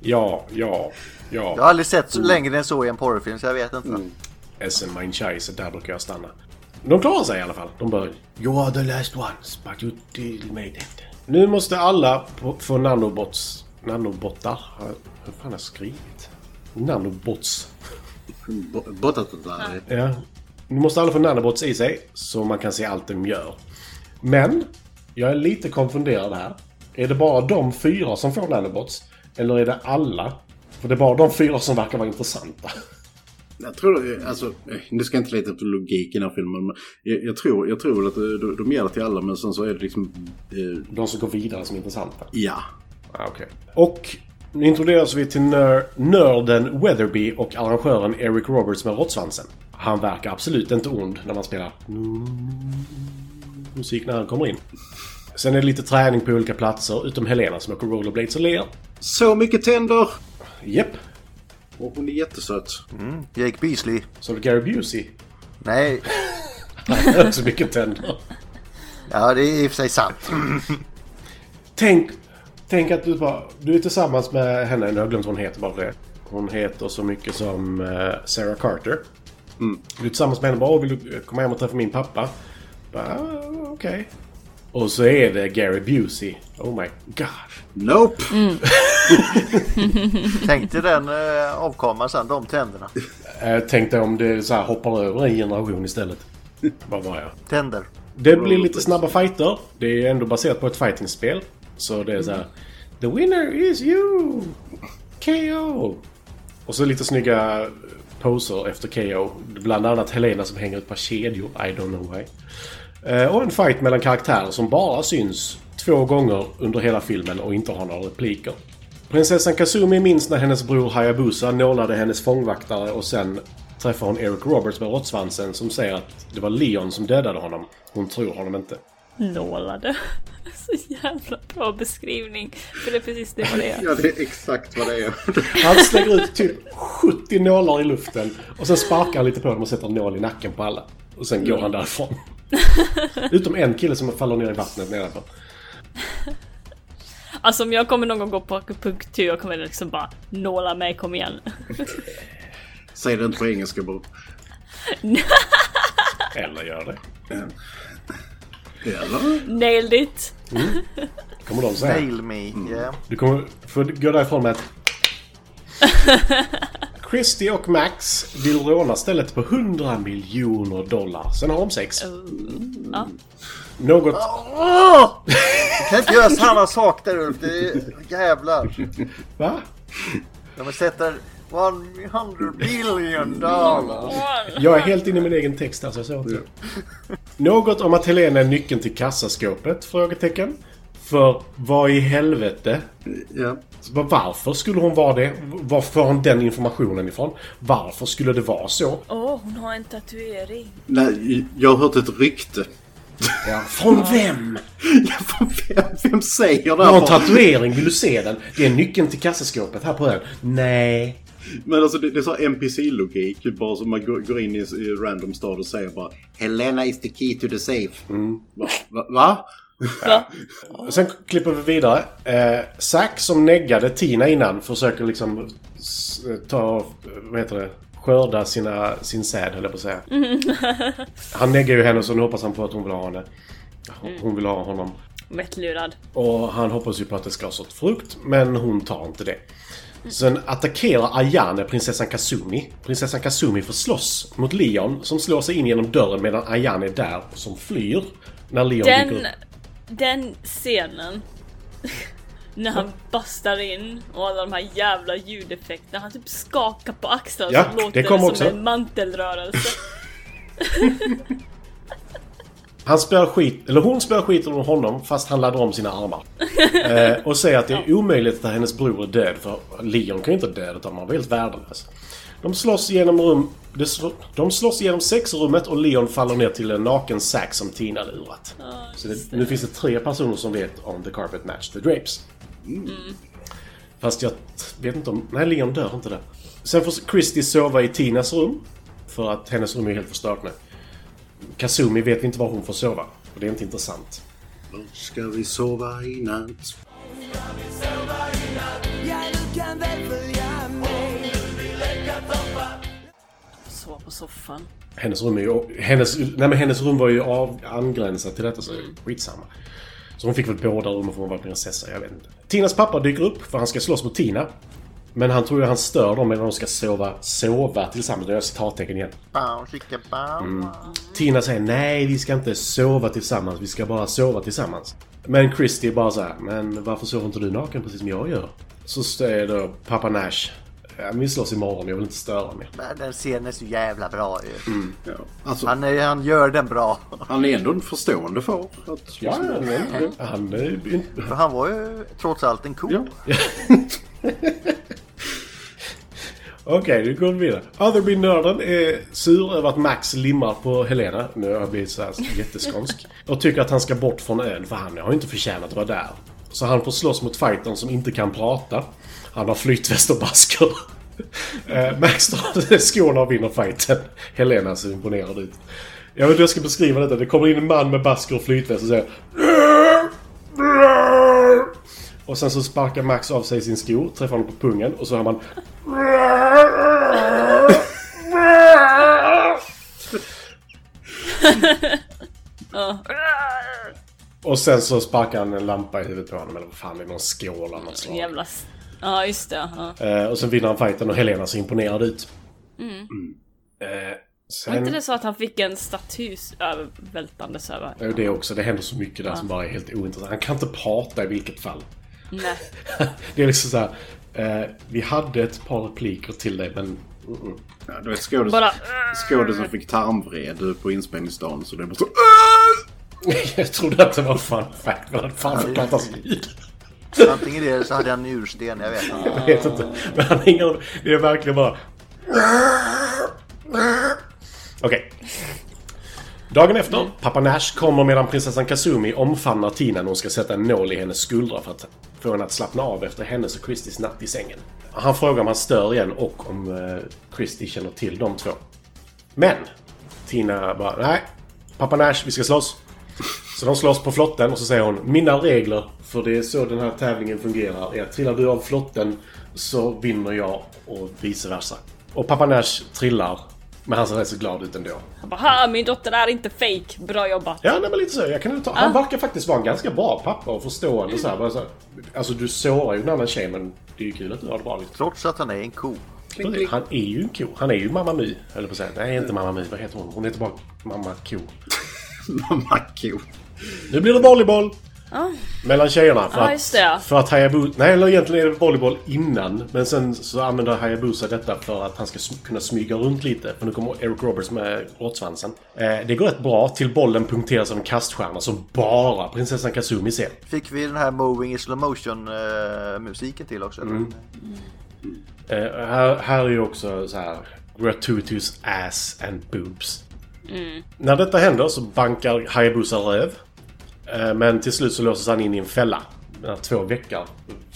Ja, ja, Jag har ja. aldrig sett så längre än så i en porrfilm så jag vet inte. SM mein Scheisse, där brukar jag stanna. De klarar sig i alla fall. De bara... You are the last ones, but you still made it. Nu måste alla få nanobots... Nanobottar? Hur fan har jag skrivit? Nanobots. Botatotare. Ja. Nu måste alla få nanobots i sig så man kan se allt de gör. Men, jag är lite konfunderad här. Är det bara de fyra som får nanobots? Eller är det alla? För det är bara de fyra som verkar vara intressanta. Jag tror, alltså, eh, nu ska jag inte leta på logik i den här filmen. Men jag, jag, tror, jag tror att de, de ger det till alla men sen så är det liksom... Eh, De som går vidare som är intressanta. ja. Ah, okej. Och nu introduceras vi till nör nörden Weatherby och arrangören Eric Roberts med råttsvansen. Han verkar absolut inte ond när man spelar musik när han kommer in. Sen är det lite träning på olika platser, utom Helena som åker rollerblades och ler. Så mycket tänder! Japp. Och hon är jättesöt. Jake Beasley. Så är det Gary Busey. Nej, Han har också mycket tänder. ja det är i och för sig sant. Tänk, tänk att du bara... Du är tillsammans med henne, nu har jag glömt vad hon heter bara för det. Hon heter så mycket som eh, Sarah Carter. Du är tillsammans med henne bara, "Åh, vill du komma hem och träffa min pappa? Bara, "Ah, Okej. Och så är det Gary Busey. Oh my god. Nope! Tänk dig den eh, avkomman sen, de tänderna. Eh, tänk dig om det så här hoppar över en generation istället. Vad var jag? Tänder. Det blir lite snabba fighter. Det är ändå baserat på ett fightingspel. Så det är så här. The winner is you! KO! Och så lite snygga poser efter KO. Bland annat Helena som hänger ett par kedjor. I don't know why. Eh, Och en fight mellan karaktärer som bara syns två gånger under hela filmen och inte har några repliker. Prinsessan Kazumi minns när hennes bror Hayabusa nålade hennes fångvaktare och sen träffar hon Eric Roberts med råttsvansen som säger att det var Leon som dödade honom. Hon tror honom inte. Nålade. Så jävla bra beskrivning. För det är precis det vad det är. Ja, det är exakt vad det är. Han slänger ut typ 70 nålar i luften och sen sparkar han lite på dem och sätter en nål i nacken på alla. Och sen går han därifrån. Utom en kille som faller ner i vattnet nedanför. Alltså om jag kommer någon gång gå på akupunktur jag kommer liksom bara nåla mig, kom igen. Säg det inte på engelska bara. Eller gör det. Eller? Nailed it! Kommer de säga. Nail me. Yeah. Du kommer få gå därifrån med ett... Christy och Max vill råna stället på 100 miljoner dollar. Sen har de sex. Ja. Något... Du kan inte göra samma sak där Ulf. Det är jävlar. Va? De sätter 100 billion dollars. Jag är helt inne i min egen text alltså. Så. Något om att Helena är nyckeln till kassaskåpet? Frågetecken. För vad i helvete? Ja. Så Varför skulle hon vara det? Var får hon den informationen ifrån? Varför skulle det vara så? Åh, hon har en tatuering. Nej, jag har hört ett rykte. Från vem? Ja, vem, vem säger det? Jag har en tatuering, vill du se den? Det är nyckeln till kassaskåpet här på ön. Nej. Men alltså det, det är så NPC-logik. Bara som man går, går in i, i random stad och säger bara Helena is the key to the safe. Va? Va? Va? Va? Sen klipper vi vidare. Eh, Zack som neggade Tina innan försöker liksom s- ta, vad heter det, skörda sina, sin säd höll jag på att säga. Han neggar ju henne så nu hoppas han på att hon vill ha henne. Hon- Hon vill ha honom. Lättlurad. Och han hoppas ju på att det ska ha sått frukt, men hon tar inte det. Sen attackerar Ayane prinsessan Kazumi. Prinsessan Kazumi får slåss mot Leon som slår sig in genom dörren medan Ayane är där som flyr. När Leon dyker Den, upp. Den scenen. När han bastar in och alla de här jävla ljudeffekterna. Han typ skakar på axlarna Ja, så låter det som också. en mantelrörelse. Han spelar skit, eller hon spelar skit ur honom fast han laddar om sina armar. eh, och säger att det är omöjligt att hennes bror är död för Leon kan ju inte dö utan man var helt värdelös. De slåss genom rum... De, slå, de slåss genom sexrummet och Leon faller ner till en naken Zack som Tina lurat. Så det, nu finns det tre personer som vet om The Carpet Match, The Drapes. Fast jag vet inte om... Nej, Leon dör inte där. Sen får Christy sova i Tinas rum. För att hennes rum är helt förstört nu. Kazumi vet inte var hon får sova. Och det är inte intressant. Ska vi sova i natt? Soffan. Hennes rum är ju... Hennes, nej men hennes rum var ju av, angränsat till detta så det är skitsamma. Så hon fick väl båda rummen för hon var prinsessa, jag vet inte. Tinas pappa dyker upp för han ska slåss mot Tina. Men han tror ju han stör dem medan de ska sova, sova tillsammans. Nu gör jag citattecken igen. Bow. Tina säger nej, vi ska inte sova tillsammans. Vi ska bara sova tillsammans. Men Christy är bara så här, men varför sover inte du naken precis som jag gör? Så säger då pappa Nash, "Ja, men vi slåss imorgon, jag vill inte störa mer. Men Den scenen är så jävla bra ju. Ja. Alltså, Han, är, han gör den bra. han är ändå en förstående far. Att, Ja, han, han är inte... För han var ju trots allt en ko. Ja. Okej, nu går vi vidare. Otherby-nörden är sur över att Max limmar på Helena. Nu har jag blivit så här jätteskånsk. Och tycker att han ska bort från ön för han har ju inte förtjänat att vara där. Så han får slåss mot fightern som inte kan prata. Han har flytväst och basker. Eh, Max drar skorna och vinner fighten. Helena ser imponerad ut. Jag vet inte hur jag ska beskriva detta. Det kommer in en man med basker och flytväst och säger och sen så sparkar Max av sig sin sko, träffar honom på pungen och så hör man Och sen så sparkar han en lampa i huvudet på honom eller vad fan det är någon skål av något slag. Jävla... Ja, just det. Ja. Eh, och sen vinner han fighten och Helena ser imponerad ut. Eh, Var inte Sen, det så att han fick en staty övervältandes över? Ja, det också. Det händer så mycket där som bara är helt ointressant. Han kan inte prata i vilket fall. Nej. Det är liksom så här. Eh, vi hade ett par repliker till dig men... Mm-mm. Ja, du vet skådis, Bara... skådisen fick tarmvred på inspelningsdagen så det var så... Jag trodde att det var fun fact men fan pratar så ljud. Antingen det eller så hade han njursten, jag vet inte. Jag vet inte. Men han hänger... Det är verkligen bara... Okej. Dagen efter, pappa Nash kommer medan prinsessan Kazumi omfamnar Tina när hon ska sätta en nål i hennes skuldra för att få henne att slappna av efter hennes och Christies natt i sängen. Han frågar om han stör igen och om eh, Christie känner till de två. Men! Tina bara, nej. Pappa Nash, vi ska slåss. Så de slåss på flotten och så säger hon Mina regler, för det är så den här tävlingen fungerar, är att trillar du av flotten så vinner jag och vice versa. Och pappa Nash trillar, men han ser rätt så glad ut ändå. Han bara min dotter är inte fake. Bra jobbat. Ja, nej, men lite så. Jag kan ta. Han verkar faktiskt vara en ganska bra pappa och förstående så här. Bara så här. Alltså du sårar ju en annan tjej men det är ju kul att du har det bra liksom. Trots att han är en ko. Han är ju en ko. Han är ju Mamma My, höll på att säga. Nej, inte Mamma My. Vad heter hon? Hon heter bara Mamma Ko. Mamma ko. Nu blir det volleyboll! Ja. Mellan tjejerna. För Ja, att, just det. För att Hayabusa... Nej, eller egentligen är det volleyboll innan. Men sen så använder Hayabusa detta för att han ska sm- kunna smyga runt lite. För nu kommer Eric Roberts med råttsvansen. Eh, det går rätt bra till bollen punkteras av en kaststjärna som bara prinsessan Kazumi ser. Fick vi den här Moving i slow motion eh, musiken till också? eller? Eh, här, här är ju också så här gratuitous ass and boobs. När detta händer så bankar Hayabusa röv. Eh, men till slut så låses han in i en fälla. När två väggar,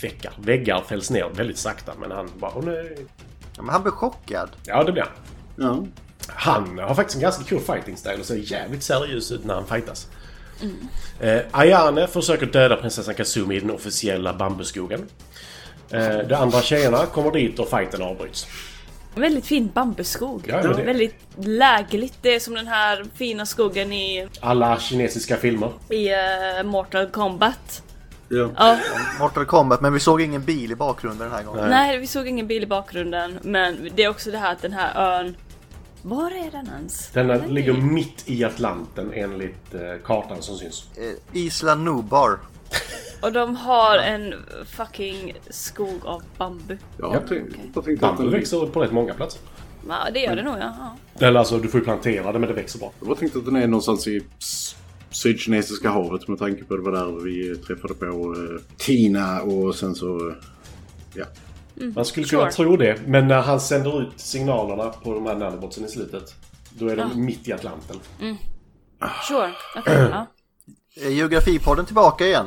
väggar, väggar fälls ner väldigt sakta. Men han bara åh nej. Ja, men han blev chockad. Ja det blir han. Ja. Han har faktiskt en ganska cool fighting style och ser jävligt seriös ut när han fightas. Eh, Ayane försöker döda prinsessan Kazumi i den officiella bambuskogen. Eh, de andra tjejerna kommer dit och fighten avbryts. Väldigt fin bambuskog. Ja, det- Väldigt lägligt. Det är som den här fina skogen i, Alla kinesiska filmer. i eh, Mortal Kombat. Ja. Ja, Mortal Kombat, men vi såg ingen bil i bakgrunden den här gången. nej vi såg ingen bil i bakgrunden. Men det är också det här att den här ön... Var är den ens? Den Nej. ligger mitt i Atlanten enligt eh, kartan som syns. Eh, Isla Nubar. Och de har en fucking skog av bambu. Ja, Ja. jag tänkte, jag tänkte Bambu växer på rätt många platser. Ja, det gör det nog ja. Eller alltså, du får ju plantera det men det växer bra. jag tänkte att den är någonstans i Sydkinesiska havet med tanke på det var där vi träffade på eh, Tina och sen så... Ja. Man skulle Sure. kunna tro det, men när han sänder ut signalerna på de här nanobotsen i slutet. Då är de mitt i Atlanten. Sure. Okej, ja. Geografipodden tillbaka igen.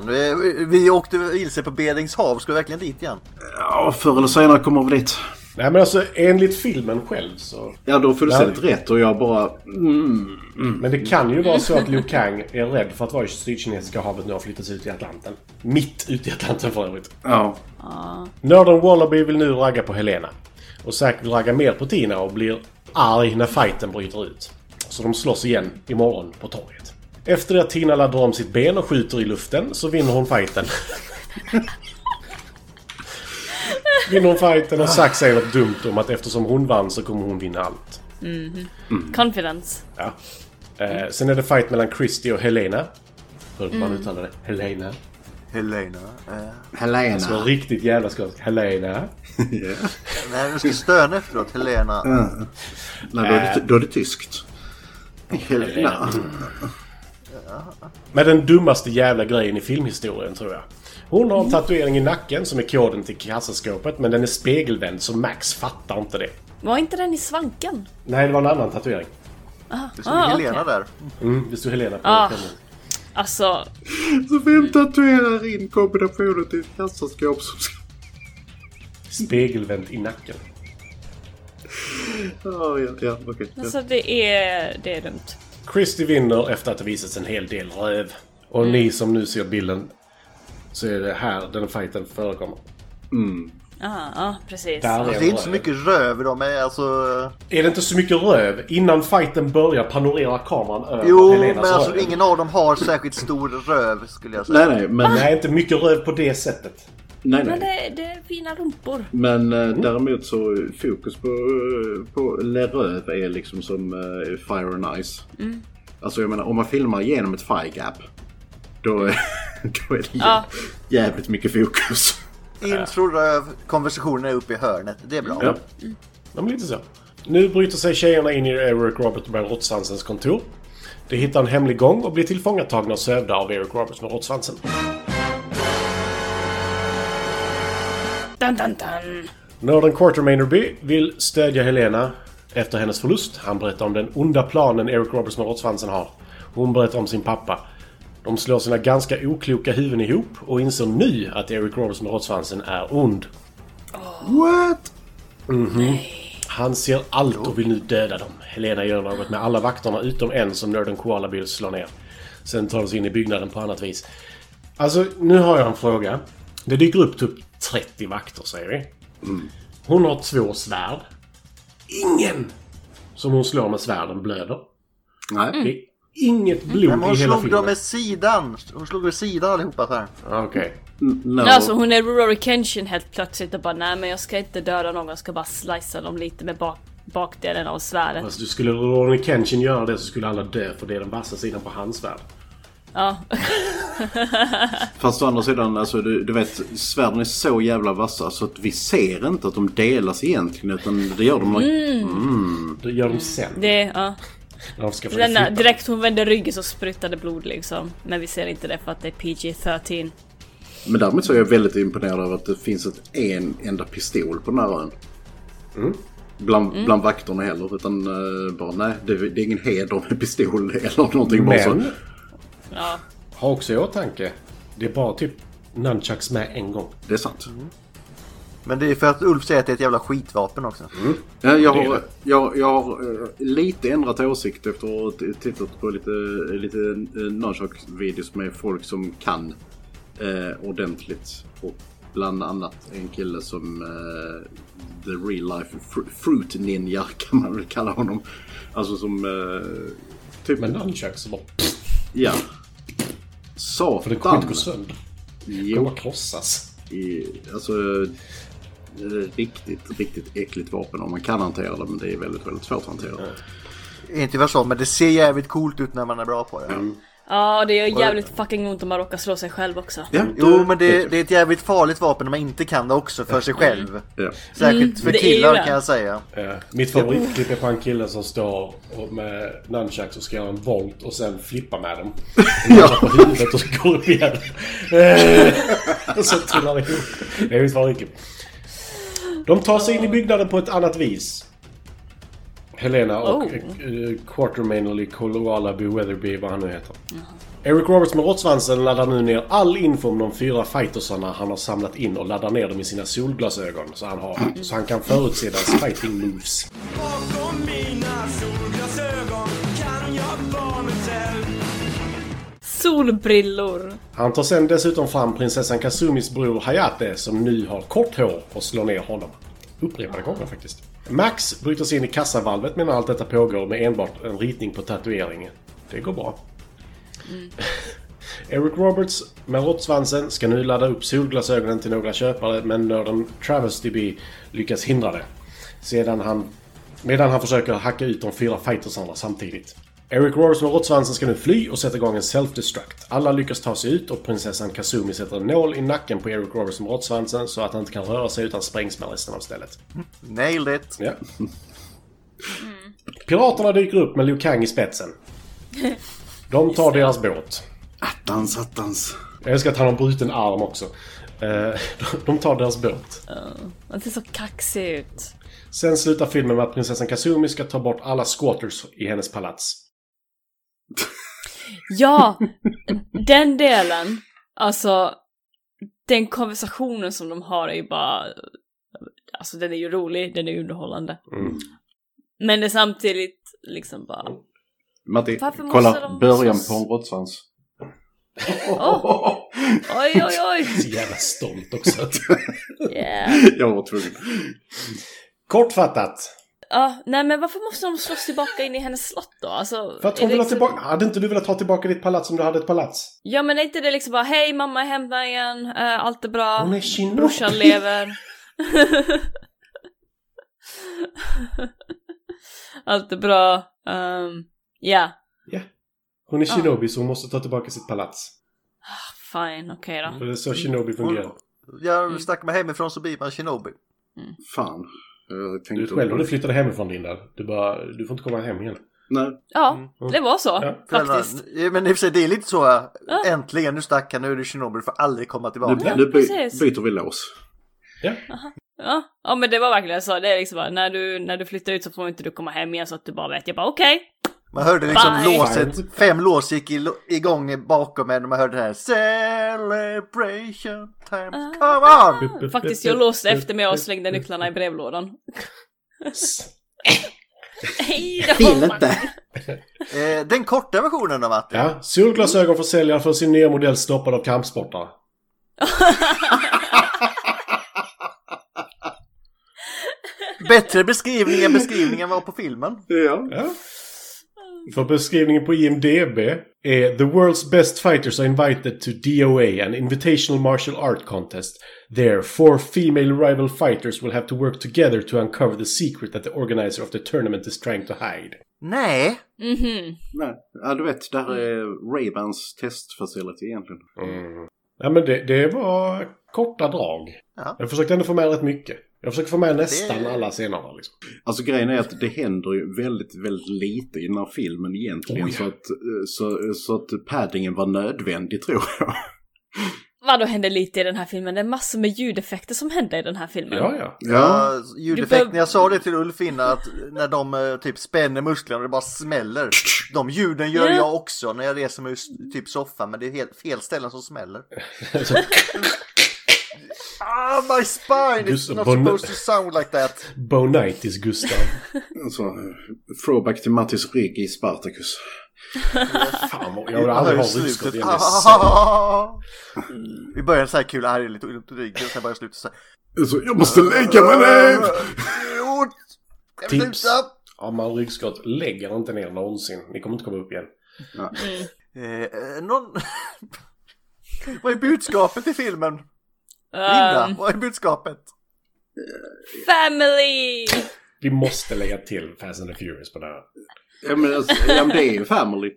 Vi åkte vilse på Beringshav. Ska vi verkligen dit igen? ja, förr eller senare kommer vi dit. Nej men alltså enligt filmen själv så... Ja, du har fullständigt rätt och jag bara... Mm, Men det kan ju vara så att Liu Kang är rädd för att vara i Sydkinesiska havet nu har flyttats ut i Atlanten. Mitt ute i Atlanten för övrigt. ja. Nörden Wallaby vill nu ragga på Helena. Och Zack vill ragga mer på Tina och blir arg när fighten bryter ut. Så de slåss igen imorgon på torget. Efter att Tina laddar om sitt ben och skjuter i luften så vinner hon fighten. vinner hon fighten och Zack säger något dumt om att eftersom hon vann så kommer hon vinna allt. Confidence. Ja. Eh, sen är det fight mellan Christy och Helena. Hur man uttalar det? Helena. Helena. Eh, Helena. Så riktigt jävla skott. Helena. Nej, du ska stöna efteråt. Helena. Nej, då är, det, då är det tyskt. Helena. Med den dummaste jävla grejen i filmhistorien tror jag. Hon har en tatuering i nacken som är koden till kassaskåpet men den är spegelvänd så Max fattar inte det. Var inte den i svanken? Nej, det var en annan tatuering. Det stod Ah, Helena okej. där. Mm, det stod Helena på Ah. pennan. Alltså, Så vem tatuerar in kombinationen till ett kassaskåp som ska... Spegelvänt i nacken. Ja, ja, ja. Ja. alltså det är, det är dumt. Christy vinner efter att det visats en hel del röv. Och ni som nu ser bilden så är det här den fighten förekommer. Ja, ja precis. Där Alltså, det är inte så mycket röv i dem. men Alltså, Är det inte så mycket röv? Innan fighten börjar panorerar kameran över jo, Helenas men alltså röv. ingen av dem har särskilt stor röv skulle jag säga. Nej, nej, men... Nej, inte mycket röv på det sättet. Nej, Men nej. det, det är fina rumpor. Men eh, däremot så fokus på, eh, på Leröv är liksom som eh, Fire and Ice. Alltså jag menar om man filmar genom ett fire gap. Då, är- då är det Ja. jävligt mycket fokus. Intro röv, konversationen är uppe i hörnet. Det är bra. Ja. Ja, men lite så. Nu bryter sig tjejerna in i Eric Robert med råttsvansens kontor. De hittar en hemlig gång och blir tillfångatagna och sövda av Eric Roberts med råttsvansen. Dun, dun, dun. Nörden Quartermainerby vill stödja Helena efter hennes förlust. Han berättar om den onda planen Eric Roberts med råttsvansen har. Hon berättar om sin pappa. De slår sina ganska okloka huvuden ihop och inser nu att Eric Roberts med råttsvansen är ond. What? Han ser allt och vill nu döda dem. Helena gör något med alla vakterna utom en som nörden Koala vill slå ner. Sen tar de sig in i byggnaden på annat vis. Alltså, nu har jag en fråga. Det dyker upp typ 30 vakter, säger vi. Hon har två svärd. Ingen som hon slår med svärden blöder. Nej. Det är inget blod Men hon i hela slog filmen. dem med sidan. Hon slog med sidan allihopa så här. Okej. No. Alltså hon är Rory Kenshin helt plötsligt och bara nej men jag ska inte döda någon, jag ska bara slicea dem lite med bak bakdelen av svärdet. Du skulle Ronny Kenshin göra det så skulle alla dö för det är den vassa sidan på hans svärd. Ja. Fast å andra sidan, alltså, du, du vet, svärden är så jävla vassa så att vi ser inte att de delas egentligen. Utan det gör de... Det gör de sen. Det, ja. När de ska försöka Den där, flippa. direkt hon vände ryggen så sprutade blod liksom. Men vi ser inte det för att det är PG-13. Men däremot så är jag väldigt imponerad över att det finns ett, en enda pistol på den här ön. Bland, bland vakterna heller. Utan eh, bara nej, det, det är ingen heder med pistol eller någonting. Bara så. Ja. ha också i åtanke. Det är bara typ nunchucks med en gång. Det är sant. Men det är för att Ulf säger att det är ett jävla skitvapen också. Ja, jag, har, jag, jag har eh, lite ändrat åsikt efter att ha tittat på lite, lite uh, nunchuck-videos med folk som kan eh, ordentligt. Och bland annat en kille som eh, The Real Life fr- Fruit Ninja kan man väl kalla honom. Alltså som eh, typ, Men nunchucks var... ja. För det kommer inte Satan. gå sönder. Det kommer krossas. i, alltså eh, riktigt, riktigt äckligt vapen om man kan hantera det men det är väldigt, väldigt svårt att hantera. Inte för så, men det ser jävligt coolt ut när man är bra på det. Ja, och det gör jävligt fucking ont om man råkar slå sig själv också. Ja, Jo, men det, det är ett jävligt farligt vapen när man inte kan det också för sig själv. Ja. Särskilt för det är ju killar det. kan jag säga. Eh, mitt favoritklipp är på en kille som står och med nunchucks och ska göra en volt och sen flippa med dem. ja. på huvudet och så går upp igen. Eh, och så trillar det ihop. Det är mitt favoritklipp. De tar sig in i byggnaden på ett annat vis. Helena och Oh. oh. Quartermainly Coloralaby Weatherby, vad han nu heter. Eric Roberts med råttsvansen laddar nu ner all info om de fyra fightersarna han har samlat in och laddar ner dem i sina solglasögon så han, har, så han kan förutse deras fighting moves. Bakom mina solglasögon kan jag vara mig själv Solbrillor! Han tar sen dessutom fram prinsessan Kazumis bror Hayate som nu har kort hår och slår ner honom. Upprepade gånger faktiskt. Max bryter sig in i kassavalvet medan allt detta pågår med enbart en ritning på tatueringen. Det går bra. Eric Roberts med råttsvansen ska nu ladda upp solglasögonen till några köpare men nörden Travesty B lyckas hindra det. Sedan han, medan han försöker hacka ut de fyra fightersarna samtidigt. Eric Roberts med råttsvansen ska nu fly och sätta igång en self-destruct. Alla lyckas ta sig ut och prinsessan Kazumi sätter en nål i nacken på Eric Roberts med råttsvansen så att han inte kan röra sig utan sprängs med resten av stället. Nailed it. Ja. Piraterna dyker upp med Liu Kang i spetsen. De tar deras båt. Attans, attans. Jag älskar att han har bruten arm också. Eh, De tar deras båt. Det ser så kaxig ut. Sen slutar filmen med att prinsessan Kazumi ska ta bort alla squatters i hennes palats. Ja! Den delen. Alltså, den konversationen som de har är ju bara... Alltså den är ju rolig, den är underhållande. Mm. Men det är samtidigt liksom bara... Matti, Varför kolla de början på en råttsvans. Åh! Oj, oj, oj! Så jävla stolt också. Yeah. Jag var tvungen. Kortfattat. Ja, nej men varför måste de slåss tillbaka in i hennes slott då? Alltså, För att hon vill ha liksom- tillbaka... Hade inte du velat ha tillbaka ditt palats om du hade ett palats? Ja men är inte det liksom bara hej mamma är hemma igen, eh, allt är bra, Hon är shinobi. brorsan lever. allt är bra, um, ja, Ja. Hon är shinobi så hon måste ta tillbaka sitt palats. fine, okej då. För det är så shinobi fungerar. Jag stack mig hemifrån så blir man shinobi. Fan. Tänkte... Du vet själv när du flyttade hemifrån Linda. Du bara, du får inte komma hem igen. Nej. Ja, det var så Ja. faktiskt. Men i och för sig det är lite så. äh, Äntligen nu stack han, nu är shinobi, du får aldrig komma tillbaka. Nu, nu by, precis. byter vi lås. Ja. Ja, ja men det var verkligen så. Det är liksom bara, när du, när du flyttar ut så får inte du komma hem igen så att du bara vet. Jag bara okej. Man hörde liksom Bye. låset, fem lås gick i- igång bakom en och man hörde det här Celebration time, come on! Faktiskt, jag låste efter mig och slängde nycklarna i brevlådan. Hej då! Vill inte. Eh, den korta versionen av Matti. Ja, solglasögon försäljare för sin nya modell stoppad av kampsportare. Bättre beskrivning än beskrivningen var på filmen. Ja. Ja. För beskrivningen på IMDB är The world's best fighters are invited to DOA, an invitational martial art contest. There, four female rival fighters will have to work together to uncover the secret that the organizer of the tournament is trying to hide. Nej, Mhm. Nej. Ja, du vet, det här är Ray-Bans testfacility egentligen. Ja, men det, det var korta drag. Ja. Jag försökte ändå få med rätt mycket. Jag försöker få med nästan Det- alla scenerna liksom. Alltså grejen är att det händer ju väldigt, väldigt lite i den här filmen egentligen. Oh, ja. så, att, eh, så, så att paddingen var nödvändig tror jag. Vadå händer lite i den här filmen? Det är massor med ljudeffekter som händer i den här filmen. Ja, ja. ja. ljudeffekten, behöv- jag sa det till Ulf innan att när de eh, typ spänner musklerna och det bara smäller. De ljuden gör Ja. jag också när jag reser mig ur typ soffan men det är helt fel ställen som smäller. Ah, my spine! Just It's not bon- supposed to sound like that. Bonitis Gustav. Alltså, throwback till Mattis rygg i Spartacus. Fan, vad- jag vill aldrig ha Hör slutet. ryggskott igen. Ah, Vi börjar så här kul, här är lite ont i ryggen, sen börjar slutet så här. Alltså, jag måste lägga mig ner! Tips. Har man ryggskott, lägger inte ner någonsin. Ni kommer inte komma upp igen. Eh, eh, någon... Vad är budskapet i filmen? Linda, Um, vad är budskapet? family! Vi måste lägga till Fast and the Furious på det här. Ja men, alltså, ja, men det är ju family.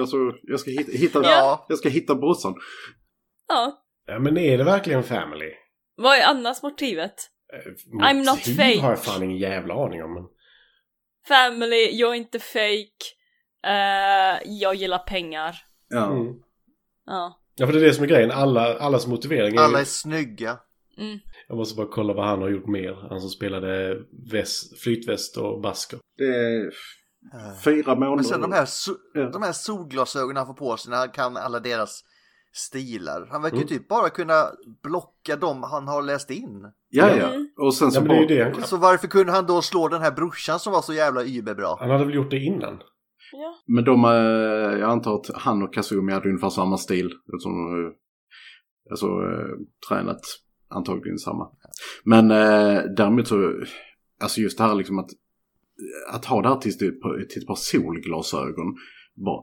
Alltså, jag ska hitta, hitta, Ja. jag ska hitta brorsan. Ja. Ja, men är det verkligen family? Vad är annars motivet? Eh, I'm not motiv fake. har jag fan ingen jävla aning om. Men... Family, jag är inte fake. eh, jag gillar pengar. Ja. Mm. Ja. Ja, för det är det som är grejen. Alla, allas motivering är Alla är snygga. Mm. Jag måste bara kolla vad han har gjort mer. Han som spelade väst, flytväst och basker. Det är fyra månader. Men sen de här, so- Ja. de här solglasögonen han får på sig när han kan alla deras stilar. Han verkar ju Mm. typ bara kunna blocka dem han har läst in. Ja, ja. Mm. Och sen så Ja, det bara... det kan. Så varför kunde han då slå den här brorsan som var så jävla überbra? Han hade väl gjort det innan? Ja. Men de, eh, jag antar att han och Kazumi hade ungefär samma stil. Som, alltså eh, tränat antagligen samma. Men eh, däremot så, alltså just det här liksom att, att ha det här till, till, ett par solglasögon.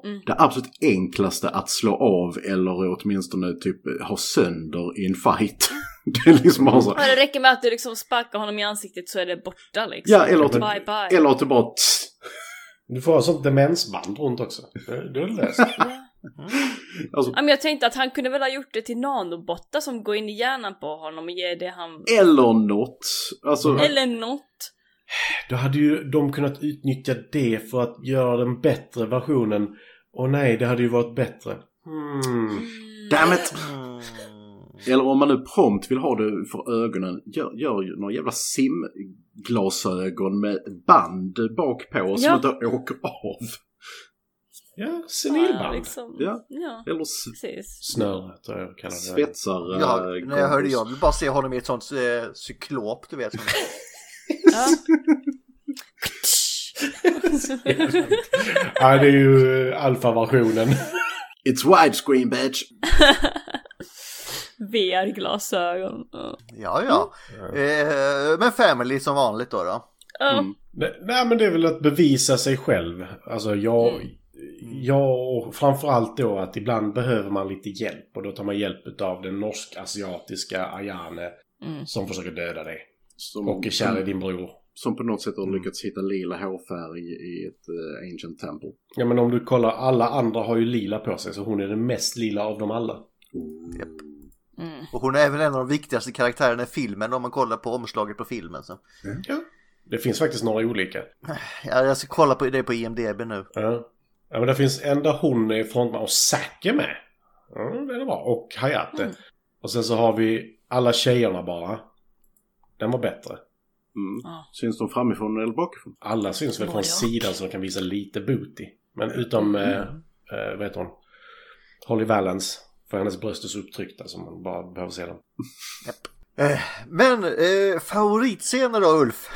Mm. det absolut enklaste att slå av eller åtminstone typ ha sönder i en fight. det är liksom bara så. Ja, det räcker med att du liksom sparkar honom i ansiktet så är det borta liksom. Ja, eller att, Bye bye. eller att du bara... Du får ha sånt demensband runt också. Det det är löst. Alltså, Ja, men jag tänkte att han kunde väl ha gjort det till nanobottar som går in i hjärnan på honom och ger det han... eller något. Alltså, Eller något. Då hade ju de kunnat utnyttja det för att göra den bättre versionen. Och nej, det hade ju varit bättre. Hmm. damn it! Eller om man nu prompt vill ha det för ögonen, gör, gör ju några jävla simglasögon med band bak på som Ja. inte åker av. Ja, Ja, senilband. liksom. Ja. ja. Eller s- Precis. Snöre, tror jag kallar det. svetsar. Ja, äh, när jag hörde jag vill bara se honom i ett sånt eh, cyklop, du vet. Som, Ja. Ja, det är ju eh, alfa-versionen. It's widescreen bitch! VR-glasögon. Ja. ja, ja. Eh, men Family som vanligt då då. Mm. Nej, men det är väl att bevisa sig själv. Alltså jag... Mm. Jag och framförallt då att ibland behöver man lite hjälp. Och då tar man hjälp av den norsk-asiatiska Ayane. Mm. Som försöker döda dig. Som, Och är kär i din bror. som på något sätt har lyckats hitta lila hårfärg i ett uh, ancient temple. Ja men om du kollar, alla andra har ju lila på sig. Så hon är den mest lila av dem alla. Mm. Och hon är även en av de viktigaste karaktärerna i filmen om man kollar på omslaget på filmen. Så. Ja. Det finns faktiskt några olika. Ja, jag ska kolla på det på IMDB nu. Ja. Ja men det finns en där hon är frontman och Zack är med. Ja, det är bra. Och Hayate. Mm. Och sen så har vi alla tjejerna bara. Den var bättre. Mm. Ja. Syns de framifrån eller bakifrån? Alla syns väl från sidan så de kan visa lite booty. Men utom, eh, eh, vad heter hon? Holly Valance. För hennes bröst är så upptryckta som man bara behöver se dem. Eh, men eh, favoritscener då Ulf?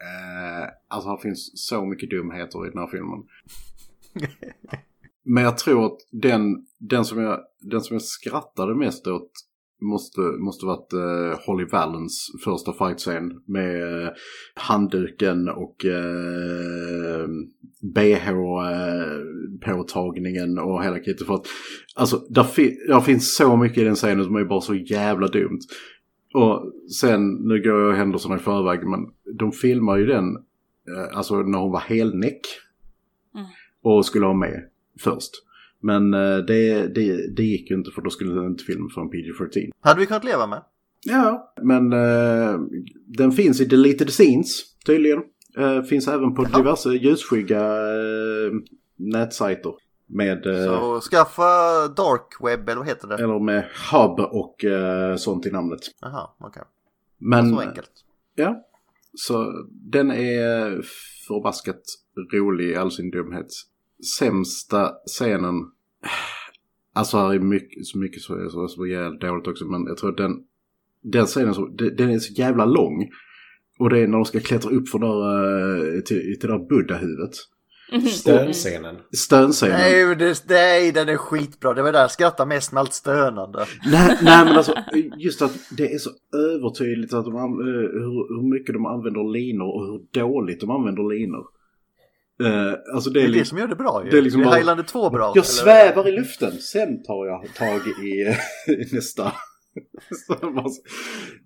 Eh, alltså det finns så mycket dumheter i den här filmen. Men jag tror att den, den, som jag, den som jag skrattade mest åt måste, måste varit eh, Holly Valens första fightscen med eh, handduken och eh, bh-påtagningen och hela kittet. För att, alltså, där, fi- där finns så mycket i den scenen som är bara så jävla dumt. Och sen, nu går jag händelserna i förväg, men de filmar ju den, alltså när hon var helnäck. Mm. Och skulle ha med först. Men eh, det, det, det gick ju inte för då skulle den inte filma från PG-13. Hade vi kunnat leva med? Ja, men eh, den finns i deleted scenes tydligen. Eh, finns även på diverse ljusskygga eh, nätsajter. Med, Så skaffa dark web eller vad heter det? eller med hub och sånt i namnet. Jaha, okej. Men, Så enkelt. Ja, så den är förbaskat rolig i all sin dumhet. Sämsta scenen, alltså här är mycket, så mycket så så, så jävla dåligt också, men jag tror att den, den scenen så, den, den är så jävla lång. Och det är när de ska klättra upp för där, eh, till, till det där buddha-huvudet. Stönscenen. Stönscenen. Nej, det, nej, den är skitbra. Det var där jag skrattade mest med allt stönande. Nej, nej men alltså just att det är så övertydligt att de, eh, hur, hur mycket de använder linor och hur dåligt de använder linor. Eh, alltså det Det är, är det liksom, som gör det bra ju. det är liksom bara- Highlander 2 bra. jag eller? svävar i luften, sen tar jag tag i, i nästa.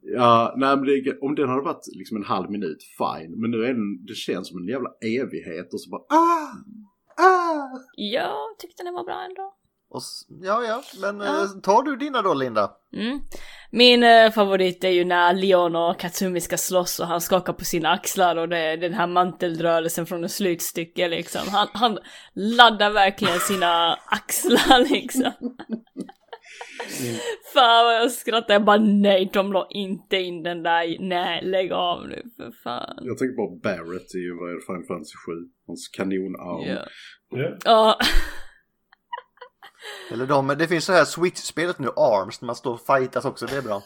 Ja, nej men det, om den hade varit liksom en halv minut, fine. Men nu är den, det känns som en jävla evighet och så bara ah, ah. Jag tyckte den var bra ändå. Och, ja, ja, men Ja. eh, tar du dina då Linda? Mm. Min eh, favorit är ju när Leon och Katsumi ska slåss och han skakar på sina axlar och det är den här mantelrörelsen från ett slutstycke liksom. Han, han laddar verkligen sina axlar liksom. fan vad jag skrattar, jag bara nej, de la inte in den där, nej lägg av nu för fan. Jag tänker på Barrett i Final Fantasy 7. Hans kanonarm. Ja. Ja. Ja, Eller de, det finns så här Switch-spelet nu, Arms, när man står och fightas också, det är bra.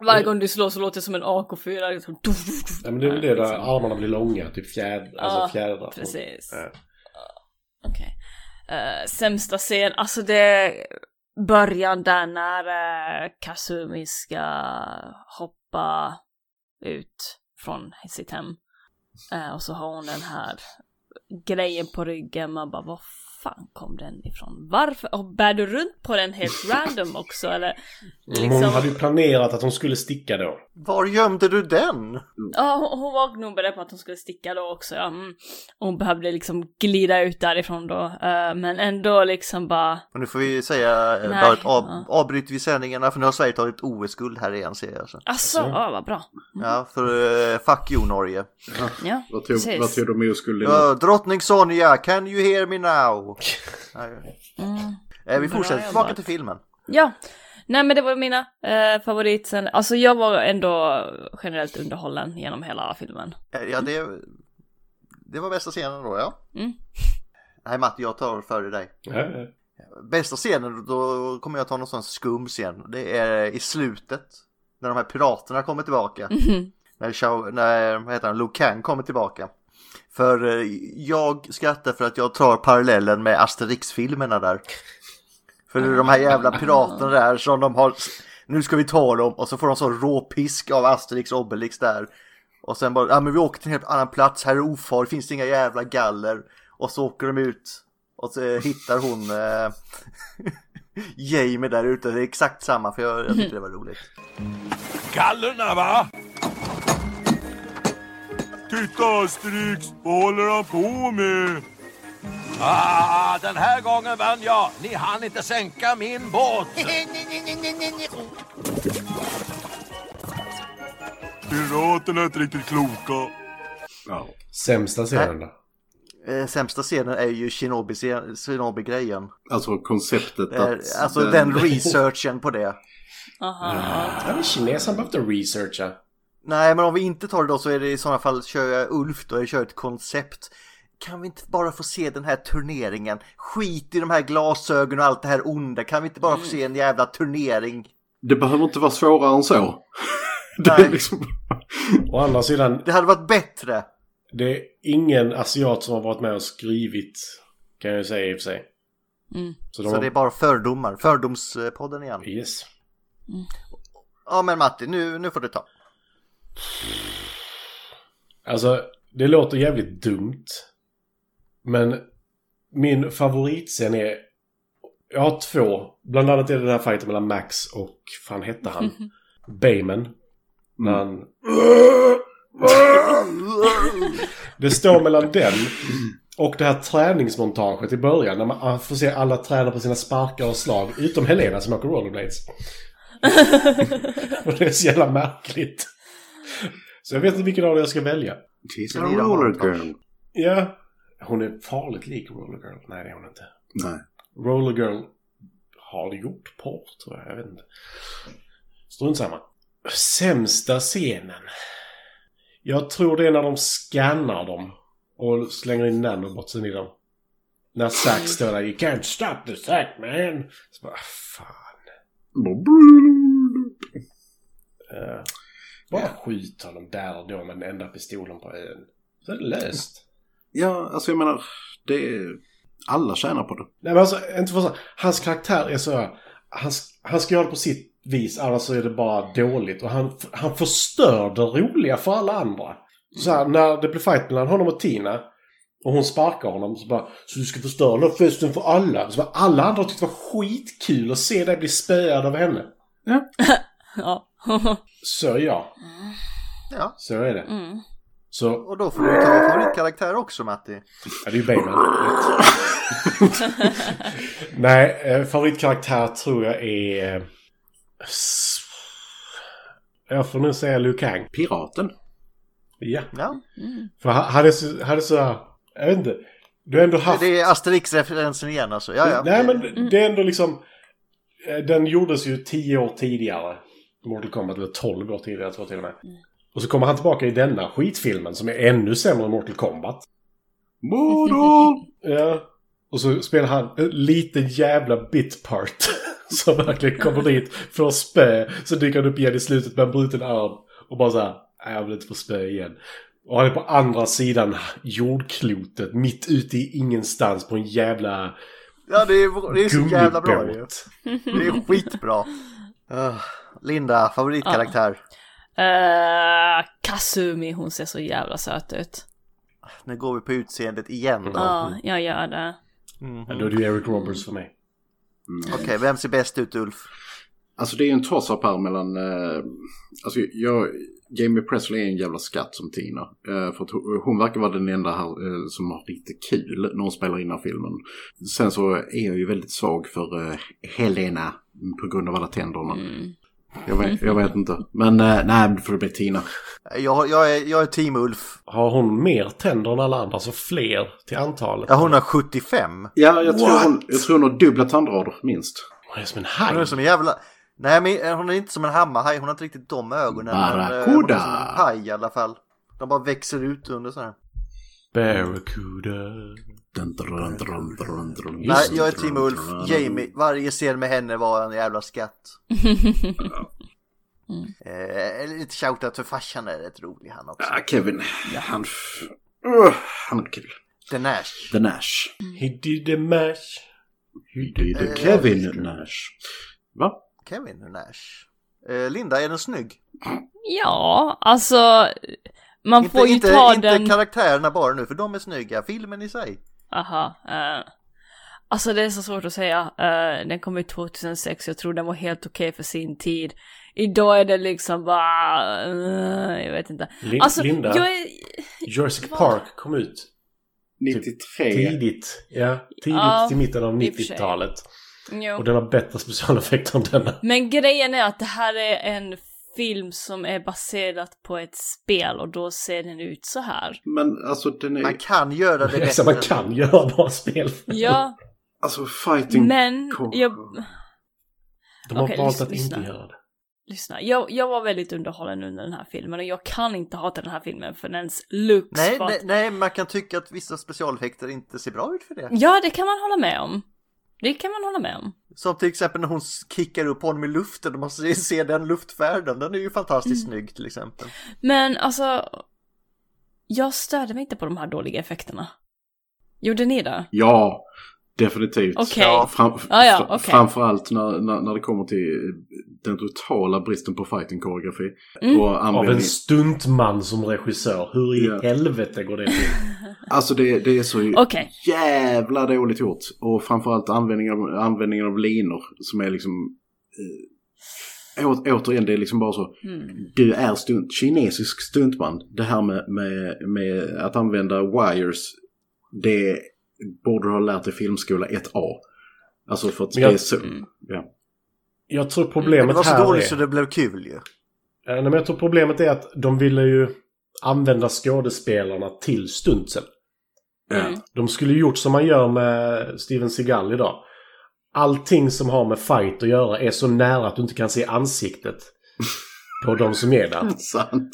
varje gång du slår så låter det som en AK4 liksom. Ja, men det är väl det där armarna blir långa, typ fjäd, alltså Ja, fjädrar. precis. Ja. Okej. Eh, sämsta scen, alltså det början där när uh, Kasumi ska hoppa ut från sitt hem. Eh, och så har hon den här grejen på ryggen, man bara vad fan kom den ifrån? Varför? Och bär du runt på den helt random också eller? Men Hon hade ju planerat att hon skulle sticka då. Var gömde du den? Ja, hon, hon var nog beredd på att hon skulle sticka då också. Ja. Mm. Hon behövde liksom glida ut därifrån då. Eh, men ändå liksom bara... Och nu får vi säga, eh, Nej, bara ett av, ja. avbryter vi sändningarna för nu har Sverige tagit OS-guld här igen ser jag. Så. Asså, ja vad bra. Ja, för uh, fuck you Norge. Ja, Vad tog, precis. vad tog de i oskulden? Ja, drottning Sonja, can you hear me now? Mm. Vi fortsätter tillbaka till filmen. Ja, nej men det var mina eh, favoritscener. Alltså jag var ändå generellt underhållen genom hela filmen. Eh, Ja, det, det var bästa scenen då, ja. Mm. Nej, Matti, jag tar före dig. Ja. Bästa scenen, då kommer jag ta någon sån skum scen. Det är i slutet. När de här piraterna kommer tillbaka. Mhm. När, Shao, när vad heter han, Liu Kang kommer tillbaka. För eh, jag skrattar för att jag tar parallellen med Asterix-filmerna där. För det är de här jävla piraterna där som de har nu ska vi ta dem och så får de så råpisk av Asterix och Obelix där. Och sen bara, ja men vi åker till en helt annan plats, här är ofarligt, finns det inga jävla galler. Och så åker de ut och så eh, hittar hon eh, Jamie där ute, det är exakt samma för jag, jag tyckte det var roligt. Gallerna va? Titta Asterix, vad håller han på med? Ah, den här gången vann jag. Ni hann inte sänka min båt. Piraterna är inte riktigt kloka. Ja. Sämsta scenen då? Eh, sämsta scenen är ju Shinobi- Shinobi-grejen. Alltså konceptet är- att... Alltså den researchen på det. Aha. Ja, men kinesen behövde researcha. Nej, men om vi inte tar det då så är det i sådana fall kör jag Ulf då, jag kör ett koncept. Kan vi inte bara få se den här turneringen? Skit i de här glasögonen och allt det här onda. Kan vi inte bara få se en jävla turnering? Det behöver inte vara svårare än så. Det är liksom... Å andra sidan, Det hade varit bättre. det är ingen asiat som har varit med och skrivit, kan jag säga i och för sig. Mm. Så de Så det är bara fördomar. Fördomspodden igen. Yes. Ja men Matti, nu, nu får du ta. Alltså, det låter jävligt dumt. Men min favoritscen är... Jag har två. Bland annat är det den här fighten mellan Max och... fan hette han? Bayman. När han... Det står mellan den och det här träningsmontaget i början. När man får se alla träna på sina sparkar och slag. Utom Helena som åker rollerblades. och det är så jävla märkligt. Så jag vet inte vilken av det jag ska välja. She's Det a roller girl. Ja. Hon är farligt lik Roller Girl. Nej, det är hon inte. Nej. Roller Girl har gjort porr, tror jag. Jag vet inte. Strunt samma. Sämsta scenen. Jag tror det är när de scannar dem och slänger in nanobotsen i dem. När Zack står där. You can't stop the Zack man. Så bara, fan. Uh, bara skjut honom där och då med den enda pistolen på ön. Så är det löst. Ja, alltså jag menar, det är... Alla tjänar på det. Nej men alltså, inte för så. Hans karaktär är så... Han, han ska göra det på sitt vis, annars så är det bara dåligt. Och han, han förstör det roliga för alla andra. Så här, när det blir fight mellan honom och Tina och hon sparkar honom så bara Så du ska förstöra den festen för alla. Så bara, alla andra tyckte det var skitkul att se dig bli spöad av henne. Ja. Så är jag. Ja. Så är det. Mm. Så, Och då får du ta favoritkaraktär också Matti. ja, det är ju Bayman. Nej, eh, favoritkaraktär tror jag är... eh, Jag får nu säga Liu Kang. Piraten. Ja. Ja, För han hade så, hade så jag vet inte. Du har ändå haft... det är Asterix-referensen igen alltså. Ja, ja. Nej men det är ändå liksom... eh, Den gjordes ju tio år tidigare. Mortal Kombat, eller 12 år tidigare tror jag till och med. Och så kommer han tillbaka i denna skitfilmen som är ännu sämre än Mortal Kombat. Mortal! Ja. Och så spelar han en liten jävla bitpart. som verkligen kommer dit, får spö. Så dyker han upp igen i slutet med en bruten arm. Och bara så här, "Nej, jag vill inte få spö igen. Och han är på andra sidan jordklotet, mitt ute i ingenstans på en jävla ja det, är, det är så jävla bra ju. Det är skitbra. Uh, Linda, favoritkaraktär. Uh, Kasumi, hon ser så jävla söt ut. Nu går vi på utseendet igen då. Ja, jag gör det. Ja, då är det ju Eric Roberts för mig. Okej, vem ser bäst ut Ulf? Alltså det är ju en toss-up här mellan... Eh, alltså jag... Jamie Presley är en jävla skatt som Tina. Eh, för att hon, hon verkar vara den enda här eh, som har lite kul när hon spelar in den här filmen. Sen så är jag ju väldigt svag för eh, Helena på grund av alla tänderna. Jag, vet, jag vet inte. Men eh, nej, det får det bli Tina. Jag, jag, är, jag är team Ulf. Har hon mer tänder än alla andra? Alltså fler till antalet? Ja, hon har 75. Ja, jag tror, hon, jag tror hon har dubbla tandrader minst. Hon är som en Hon är haj. som en jävla... Nej, men hon är inte som en hammarhaj. Hon har inte riktigt de ögonen. men, eh, Barracuda. Hon är som en haj i alla fall. De bara växer ut under så här. Barracuda. Dun, dun, dun, dun, dun, dun. Nej, jag är team Ulf. Jamie, varje scen med henne var en jävla skatt. eh, lite shoutout för farsan är rätt rolig han också. Ja, Kevin. Han... Uh, han är kul. The Nash. The Nash. He did a mash. Det är Kevin Nash. Va? Kevin Nash. Eh, Linda, är den snygg? Ja, alltså man inte, får ju inte, ta inte den... karaktärerna bara nu, för de är snygga. Filmen i sig. Aha. eh, alltså det är så svårt att säga. Eh, den kom ut 2006, jag tror den var helt okej för sin tid. Idag är det liksom bara... eh, jag vet inte. Lin- Alltså, Linda, jag är... Jurassic Vad? Park kom ut 93. tidigt. Ja, tidigt Ja, till mitten av i och för sig. 90-talet. Jo. Och den har bättre specialeffekter än denna. Men grejen är att det här är en film som är baserat på ett spel och då ser den ut så här. Men alltså den är... Man kan göra det bättre. så man kan göra bra spel. Ja, Alltså fighting... men jag... De har Okej, valt att lyssna. inte göra det. Lyssna, jag, jag var väldigt underhållen under den här filmen och jag kan inte hata den här filmen för dens looks. Nej, att- nej, nej, man kan tycka att vissa specialeffekter inte ser bra ut för det. Ja, det kan man hålla med om. Det kan man hålla med om. Som till exempel när hon kickar upp honom i luften och man ser den luftfärden. Den är ju fantastiskt Mm. snygg till exempel. Men alltså, jag störde mig inte på de här dåliga effekterna. Gjorde ni det? Ja, definitivt. Okej. Ja, Fram, Ah, ja, okej. Framförallt när, när, när det kommer till den totala bristen på fighting-koreografi. Mm. Och Av en stuntman som regissör. Hur i Ja. helvete går det till? Alltså det, det är så Okej. jävla dåligt gjort. Och framförallt användningen av, användningen av linor som är liksom... Eh, å, återigen, det är liksom bara så. Mm. Du är stunt, kinesisk stuntman. Det här med, med, med att använda wires. Det borde du ha lärt dig filmskola 1A. Alltså för att jag- det är så. Mm. Ja. Jag tror Men problemet det var så här dåligt är... så det blev kul ju. Eh, nej, men jag tror problemet är att de ville ju använda skådespelarna till stuntsen. Mm. De skulle ju gjort som man gör med Steven Seagal idag. Allting som har med fight att göra är så nära att du inte kan se ansiktet på de som är där. Sant.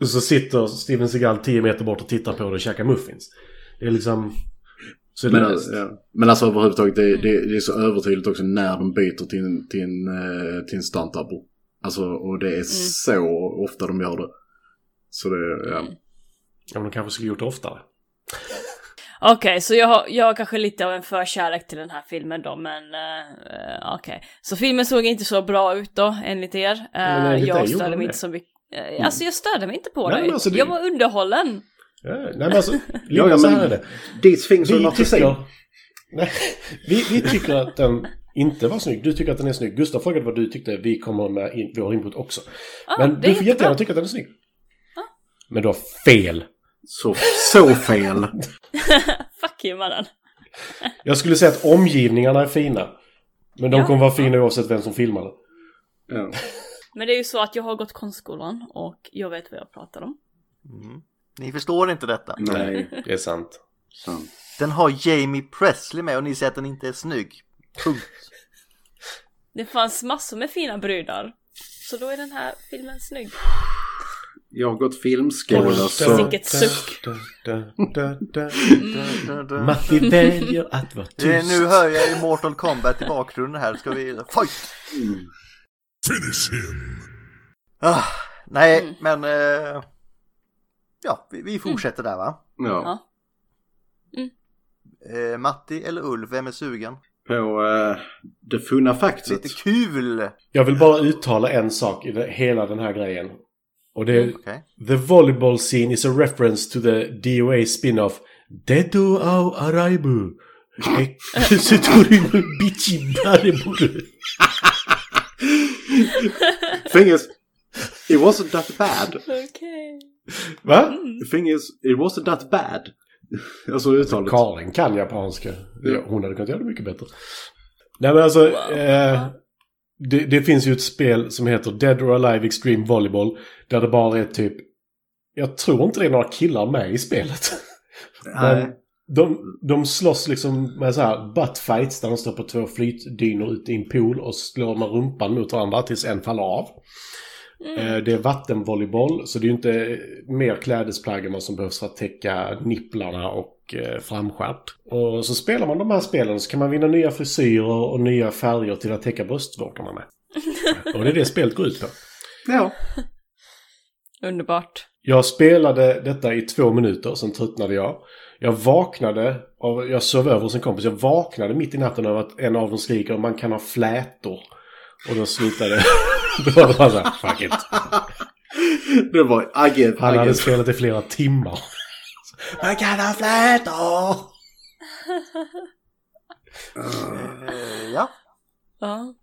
Och så sitter Steven Seagal 10 meter bort och tittar på det och käkar muffins. Det är liksom... Men, ja. Men alltså överhuvudtaget, det, det, det är så övertydligt också när de byter till en, till en, eh, till en stunt double. Alltså, och det är så ofta de gör det. Så det, ja. Ja, men de kanske skulle gjort det oftare. Okej, så jag har, jag har kanske lite av en förkärlek till den här filmen då, men uh, okej. Så filmen såg inte så bra ut då, enligt er. Uh, Men enligt dig jag störde mig inte så mycket. Uh, alltså jag störde mig inte på Nej, det. alltså det- Jag var underhållen. Ja, nej men alltså, Ja, ja, så här är det. These things are Vi not the tycker... same. Nej, vi, vi tycker att den inte var snygg. Du tycker att den är snygg. Gustav frågade vad du tyckte. Vi kommer med in, vår input också. Ah, Men du får jättebra. jättegärna tycka att den är snygg. Men du har fel. Så, så fel. Fuck you mannen. Jag skulle säga att omgivningarna är fina. Men de Ja. kommer vara fina oavsett vem som filmar det. Ja. Men det är ju så att jag har gått konstskolan och jag vet vad jag pratar om. Ni förstår inte detta. Nej, Det är sant. sant. Den har Jamie Presley med och ni säger att den inte är snygg. Punkt. Det fanns massor med fina brudar. Så då är den här filmen snygg. Jag har gått filmskola så... Vilket suck. Da. Matti väljer att vara Det är, tyst. nu hör jag ju Mortal Kombat i bakgrunden här. Ska vi... Fight! Finish him! Ah, nej, Mm. men... eh, ja, vi, vi fortsätter där va? Ja. Eh, Matti eller Ulf, vem är sugen? På uh, det funna faktet. Lite kul! Jag vill bara uttala en sak i det, hela den här grejen. Och det är Okej. The volleyball scene is a reference to the DOA spin-off Dedo au Araibu. Bichi bareburu. Thing is, it wasn't that bad. Okej. Va? The thing is, it wasn't that bad. Alltså uttalet. Karin kan japanska. Ja, hon hade kunnat göra det mycket bättre. Nej men alltså. Eh, det, det finns ju ett spel som heter Dead or Alive Extreme Volleyball. Där det bara är typ... Jag tror inte det är några killar med i spelet. Men de, de slåss liksom med så här buttfights där de står på två flytdynor ute i en pool och slår med rumpan mot varandra tills en faller av. Eh, Det är vattenvolleyboll så det är ju inte mer klädesplagg än vad som behövs för att täcka nipplarna och eh, framstjärt. Och så spelar man de här spelen så kan man vinna nya frisyrer och nya färger till att täcka bröstvårtorna med. Och det är det spelet går ut på. Ja. Underbart. Jag spelade detta i två minuter, sen tröttnade jag. Jag vaknade, av, jag sov över hos en kompis, jag vaknade mitt i natten av att en av dem skriker man kan ha flätor. Och då slutade Då var det bara såhär, fuck it. Det var agent, Han hade spelat i flera timmar. Man kan ha flätor! Eh, ja. Ja.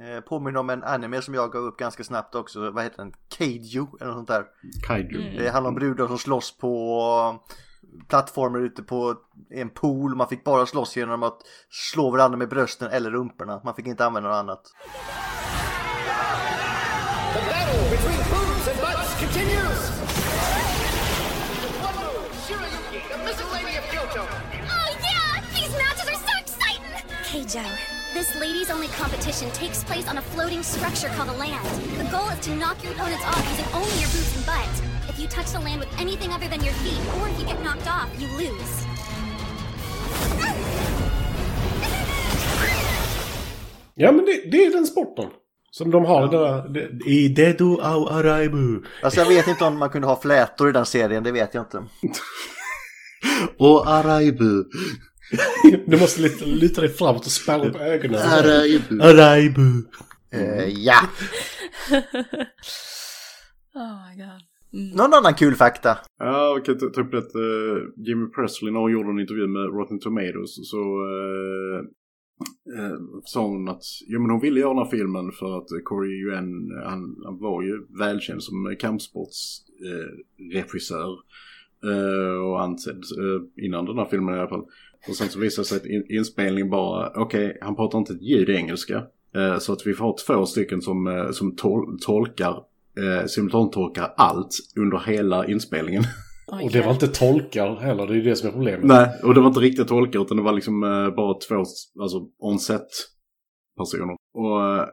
Eh, påminner om en anime som jag gav upp ganska snabbt också. Vad heter den? Kaiju eller något sånt där. Kaiju. Det handlar om brudar som slåss på plattformar ute på en pool. Man fick bara slåss genom att slå varandra med brösten eller rumporna. Man fick inte använda något annat. The battle between boobs and butts continues! One move, Shirayuki, the missing lady of Kyoto. Oh yeah! These matches are so exciting! Hey this ladies only competition takes place on a floating structure called a land. The goal is to knock your opponents off using only your boots and butt. If you touch the land with anything other than your feet, or if you get knocked off, you lose. Ja men det, det är den sporten. Som de har det där, i Dedo au Araibu. Alltså jag vet inte om man kunde ha flätor i den serien, det vet jag inte. Och Araibu. Du måste lite, luta dig framåt och spärra upp ögonen. Araibu. Araibu. Eh, ja. Oh my god. Någon annan kul fakta? Ja, vi kan ta upp det att eh, Jimmy Presley när hon gjorde en intervju med Rotten Tomatoes så uh, Eh, sa hon att jo, men hon ville göra den här filmen för att Corey Yuen, han, han var ju välkänd som kampsportsregissör Eh, och ansedd eh, innan den här filmen i alla fall. Och sen så visade det sig att in, inspelningen bara, okej, han pratar inte ett ljud engelska. Eh, så att vi får ha två stycken som, eh, som tol tolkar, eh, simultantolkar allt under hela inspelningen. Och det var inte tolkar heller, det är ju det som är problemet. Nej, och det var inte riktigt tolkar utan det var liksom eh, bara två alltså, on-set personer. Och eh,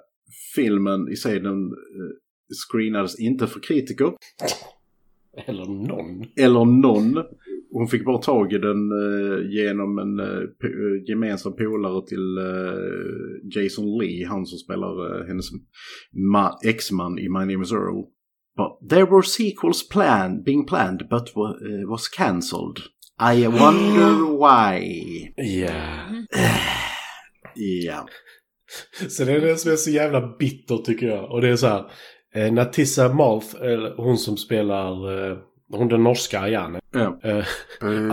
filmen i sig den eh, screenades inte för kritiker. Eller någon. Eller någon. Hon fick bara tag i den eh, genom en eh, eh, gemensam polare till eh, Jason Lee, han som spelar eh, hennes ma- ex-man i My Name is Earl. But there were sequels planned, being planned but wa- eh, was cancelled. I wonder why. Ja. Så det är det som är så jävla bitter tycker jag. Och det är så här. Eh, Natissa Malth, hon som spelar, eh, hon den norska Ayane. Ja. Eh,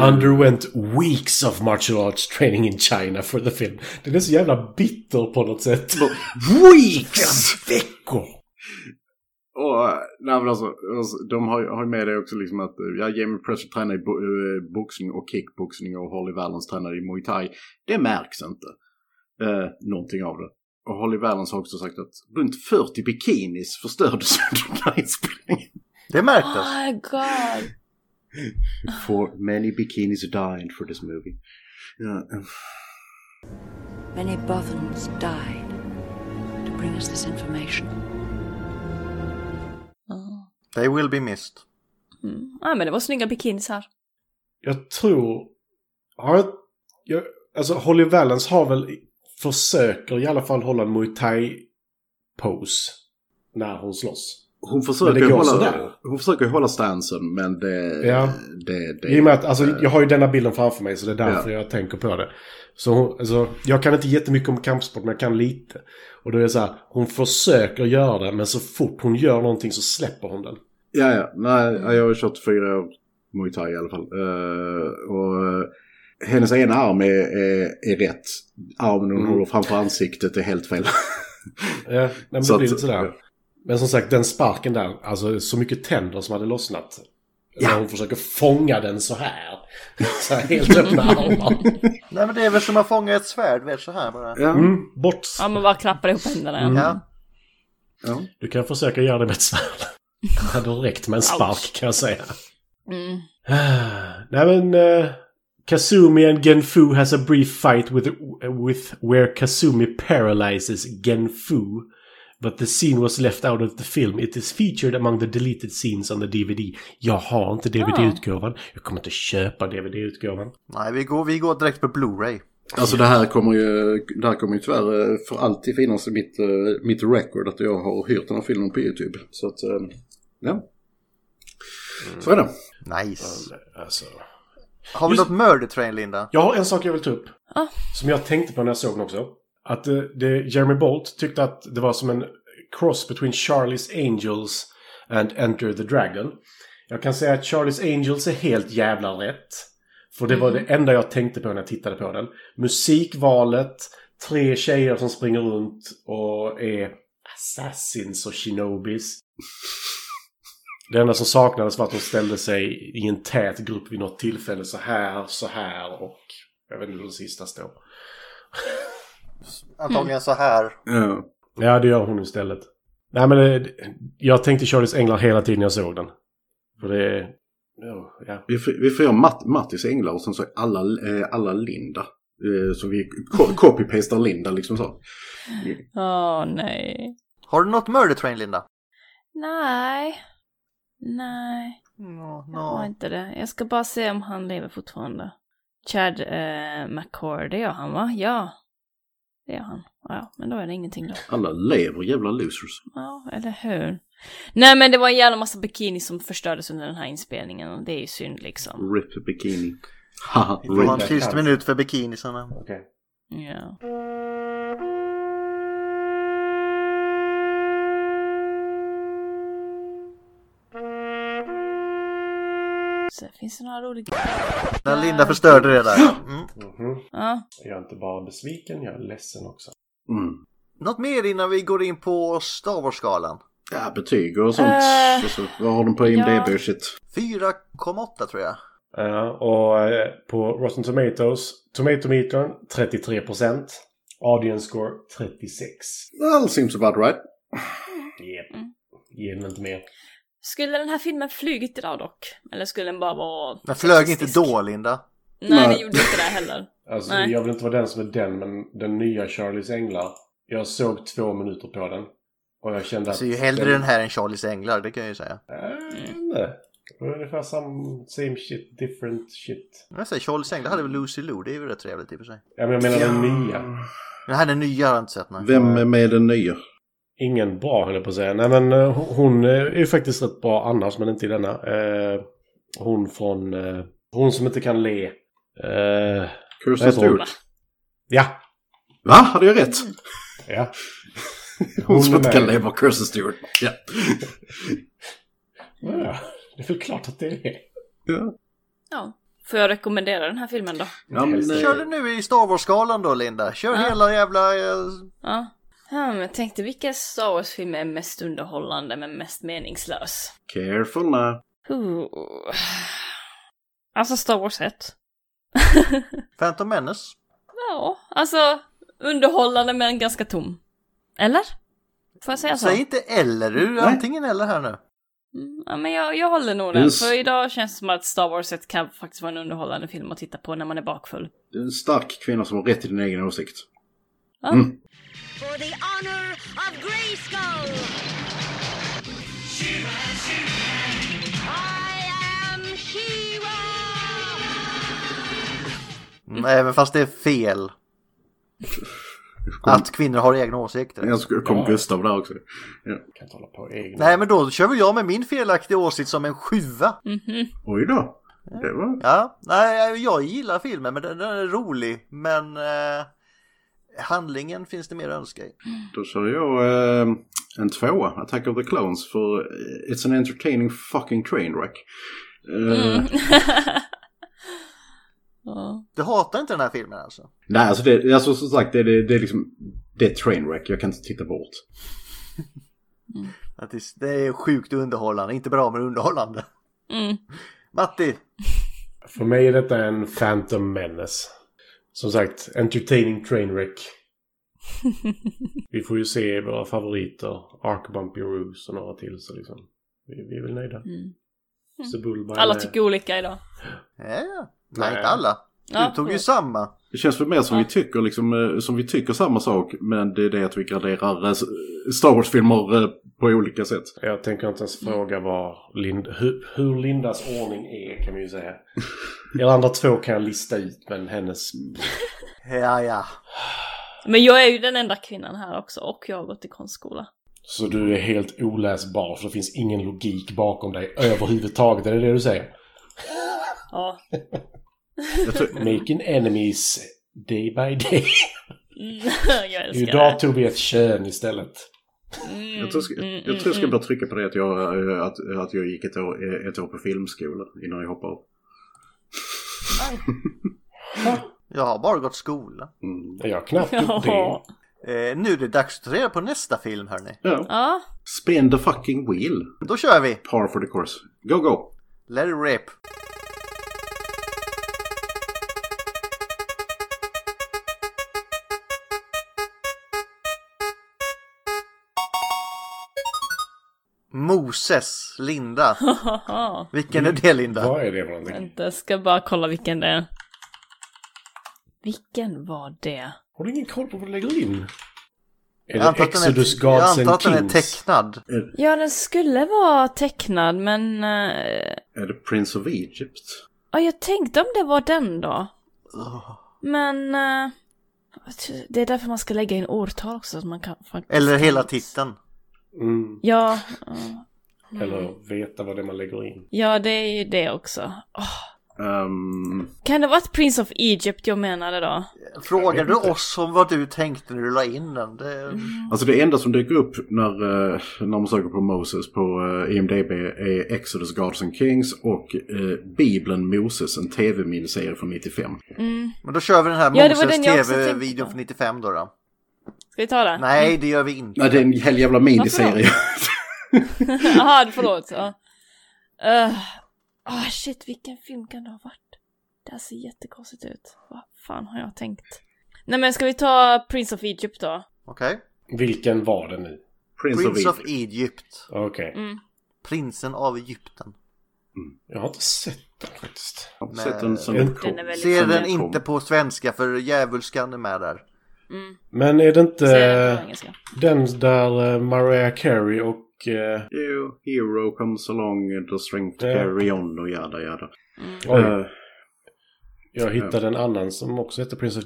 underwent weeks of martial arts training in China for the film. Den är så jävla bitter på något sätt. Weeks! Veckor! Och, eh, nej men alltså, alltså, de har, ju- har med det också liksom att, eh, ja, Jamie Presley tränar i bo, eh, boxning och kickboxning och Holly Valance tränar i Muay Thai. Det märks inte. Eh, någonting av det. Och Holly Valance har också sagt att runt 40 bikinis förstördes under den här inspelningen. Det märktes. Oh my god. For many bikinis died for this movie. Ja, eh, Many Bothans died to bring us this information. They will be missed. Mm. Ja men det var snygga bikinis här. Jag tror... Har jag, jag, alltså Holly Valance har väl... Försöker i alla fall hålla en Muay Thai-pose. När hon slåss. Hon försöker, hålla, sådär. hon försöker hålla stansen men det... Ja. det, det I och med att, alltså, jag har ju denna bilden framför mig så det är därför Ja. jag tänker på det. Så hon, alltså, jag kan inte jättemycket om kampsport men jag kan lite. Och då är det så här, hon försöker göra det men så fort hon gör någonting så släpper hon den. Ja, ja. Nej, jag har kört fyra år Muay Thai i alla fall. Eh, och eh, hennes ena arm är, är, är rätt. Armen hon Mm. håller framför ansiktet är helt fel. Ja, men Så det blir lite sådär. Men som sagt, den sparken där, alltså så mycket tänder som hade lossnat. Ja. När hon försöker fånga den så här. Så här helt öppna armar. Nej men det är väl som att fånga ett svärd, vet så här bara. Ja. Mm, bort. Ja men bara klappar ihop händerna. Mm. Ja. ja. Du kan försöka göra det med ett svärd. Det hade räckt med en spark kan jag säga. Mm. Nej men... Uh, Kazumi and Genfu has a brief fight with, with where Kazumi paralyzes Genfu. But the scene was left out of the film. It is featured among the deleted scenes on the DVD. Jag har inte DVD-utgåvan. Jag kommer inte köpa DVD-utgåvan. Nej, vi går, vi går direkt på Blu-ray. Alltså det här kommer ju, det här kommer ju tyvärr eh, för alltid finnas i mitt, eh, mitt record att jag har hyrt den här filmen på YouTube. Så att, eh, ja. Så är det. Nice. Alltså. Har vi Just- något Murder Train, Linda? Jag har en sak jag vill ta upp. Ah. Som jag tänkte på när jag såg den också. Att eh, det, Jeremy Bolt tyckte att det var som en cross between Charlie's Angels and Enter the Dragon. Jag kan säga att Charlie's Angels är helt jävla rätt. För det var det enda jag tänkte på när jag tittade på den. Musikvalet, tre tjejer som springer runt och är assassins och shinobis. Det enda som saknades var att de ställde sig i en tät grupp vid något tillfälle så här, så här och jag vet inte hur det sista står. Antagligen så här. Ja. Ja, det gör hon istället. Nej, men det, jag tänkte Charlie's Änglar hela tiden jag såg den. För det. Ja, ja. Vi, får- vi får göra Matt, Mattis änglar och sen så är alla, eh, alla Linda. Eh, så vi co- copy-pastar Linda liksom så. Åh nej. Har du något Murder Train, Linda? Nej. Nej. No, Jag har no. inte det. Jag ska bara se om han lever fortfarande. Chad eh, McCord, det gör han va? Ja. Det gör han. Ja, men då är det ingenting då. Alla lever, jävla losers. Ja, eller hur? Nej men det var en jävla massa bikini som förstördes under den här inspelningen och det är ju synd liksom. Rip bikini. Haha, Vi får ha en rip. tyst minut för bikinisarna. Okej. Ja. Så finns det några roliga... När Linda förstörde det där. Mm. Mhm. Ja. Jag är inte bara besviken, jag är ledsen också. Mm. Något mer innan vi går in på Star Wars-skalan? Ja, betyg och sånt. Eh, alltså, vad har de på IMDB ja. shit? 4,8 tror jag. Ja, och eh, på Rotten Tomatoes, Tomatometern 33%. Audience score 36. Well, seems about right. Yep. Mm. Ge den inte mer. Skulle den här filmen flugit idag dock? Eller skulle den bara vara... Den flög inte då, Linda. Nej, Nej. den gjorde inte det heller. Alltså, Nej. jag vill inte vara den som är den, men den nya Charlies Änglar. Jag såg två minuter på den. Och jag kände Jag att... ser ju hellre den här än Charlies Änglar, det kan jag ju säga. Äh, nej. Det var ungefär sam, same shit, different shit. Men Jag säger Charlies Änglar hade väl Lucy Lou, det är ju rätt trevligt i och för sig. Ja, men jag menar den nya. Den här den nya har jag inte sett. Nej. Vem är med den nya? Ingen bra höll jag på att säga. Nej men eh, hon eh, är ju faktiskt rätt bra annars men inte i denna. Eh, hon från... Eh, hon som inte kan le. Eh, Kirsten hon? Stewart. Ja. Va? Hade jag rätt? Ja. Hon som är inte kan med. leva Kirsten Stewart. Ja. Ja, det är väl klart att det är. ja. Ja. Får jag rekommendera den här filmen då? ja men, Kör det nu i Star Wars-skalan då, Linda. Kör Ja. hela jävla... eh, Ja. Men jag tänkte vilka Star Wars-film är mest underhållande men mest meningslös? Careful now. Uh. Alltså Star Wars 1. Phantom Menace. Ja, alltså underhållande men ganska tom. Eller? Får jag säga så? Säg inte eller, du antingen eller här nu. Mm, Ja, men jag, jag håller nog den. s- För idag känns det som att Star Wars 1 kan faktiskt vara en underhållande film att titta på när man är bakfull. Det är en stark kvinna som har rätt till din egen åsikt. Ja. Mm. For the honor of Grayskull! I am She-Ra! Mm, Även fast det är fel. Att kvinnor har egna åsikter. Jag kom Ja. Gustav där också. Ja. Kan inte hålla på egna. Nej men då kör väl jag med min felaktiga åsikt som en sjua. Mhm. Oj då. Det var... Ja, nej jag gillar filmen men den, den är rolig. Men eh, handlingen finns det mer att önska i. Då kör jag eh, en tvåa, Attack of the Clones, för eh, it's an entertaining fucking train wreck. Eh, Mm. ja. Du hatar inte den här filmen alltså? Nej, alltså, det, alltså som sagt, det, det, det är liksom, det är train wreck, jag kan inte titta bort. Att det, det är sjukt underhållande, inte bra men underhållande. Mm. Matti, För mig är detta en Phantom Menace. Som sagt, entertaining trainwreck. Vi får ju se våra favoriter. Ark Bumpy Roos och några till så liksom. Vi, vi är väl nöjda. Mm. Är Alla tycker olika idag. ja, ja. nej Nej. inte alla. Du Ja, tog ju samma. Det känns för mer som Ja. vi tycker liksom, eh, som vi tycker samma sak, men det är det att vi graderar eh, Star Wars-filmer eh, på olika sätt. Jag tänker inte ens fråga vad Lind, hur, hur Lindas ordning är kan vi ju säga. Er andra två kan jag lista ut men hennes... Ja, ja. Men jag är ju den enda kvinnan här också och jag har gått i konstskola. Så du är helt oläsbar för det finns ingen logik bakom dig överhuvudtaget. Är det det du säger? Ja. Jag tror, Making enemies day by day. Mm, jag älskar Idag det. tog vi ett kön istället. Mm, Jag tror, jag, ska- mm, jag, tror jag ska mm, bara trycka på det att jag, att, att jag gick ett år, ett år på filmskola innan jag hoppade av. Jag har bara gått skola. Mm. Jag har knappt gjort det. Eh, nu är det dags att ta reda på nästa film hörni. Ja. Ja. Spin the fucking wheel. Då kör vi! Par for the course. Go go! Let it rip! Moses, Linda. Vilken är det Linda? Vad är det för någonting? Vänta, jag ska bara kolla vilken det är. Vilken var det? Har du ingen koll på vad du lägger in? Är Jag det antar att den är- Exodus jag Gods antar att den är tecknad. Ja, den skulle vara tecknad, men... eh, Är det Prince of Egypt? Ja, jag tänkte om det var den då. Men... eh, det är därför man ska lägga in årtal också, så man kan faktiskt... Eller hela titeln. Mm. Ja, Eller veta vad det är man lägger in. ja det är ju det också. Åh, Ehm, Kan det vara ett Prince of Egypt jag menade då? Frågar du oss om vad du tänkte när du la in den? Det... alltså det enda som dyker upp när, eh, när man söker på Moses på uh, IMDB är Exodus Gods and Kings och eh, Bibeln Moses, en tv-miniserie från 95. Men då kör vi den här Ja, det var Moses den jag också tänkte tv-videon från 95 då, då. Ska vi ta det? Nej, det gör vi inte. Nej, det är en hel jävla miniserie. Jaha, förlåt. Ja. Uh, ah, shit, vilken film kan det ha varit? Det här ser jättekonstigt ut. Vad fan har jag tänkt? Nej men ska vi ta Prince of Egypt då? Okej. Vilken var det nu? Prince, Prince of of Egypt. Egypt. Okej. Mm. Prinsen av Egypten. Jag har inte sett den faktiskt. Jag har sett den som Den den kom. är väldigt Ser den den inte på svenska för djävulskan är med där. Mm. Men är det inte den eh, där eh, Mariah Carey och... eh, You, hero comes along, the strength to carry on och jada jada. Oj, Eh, jag hittade en annan som också heter Prince of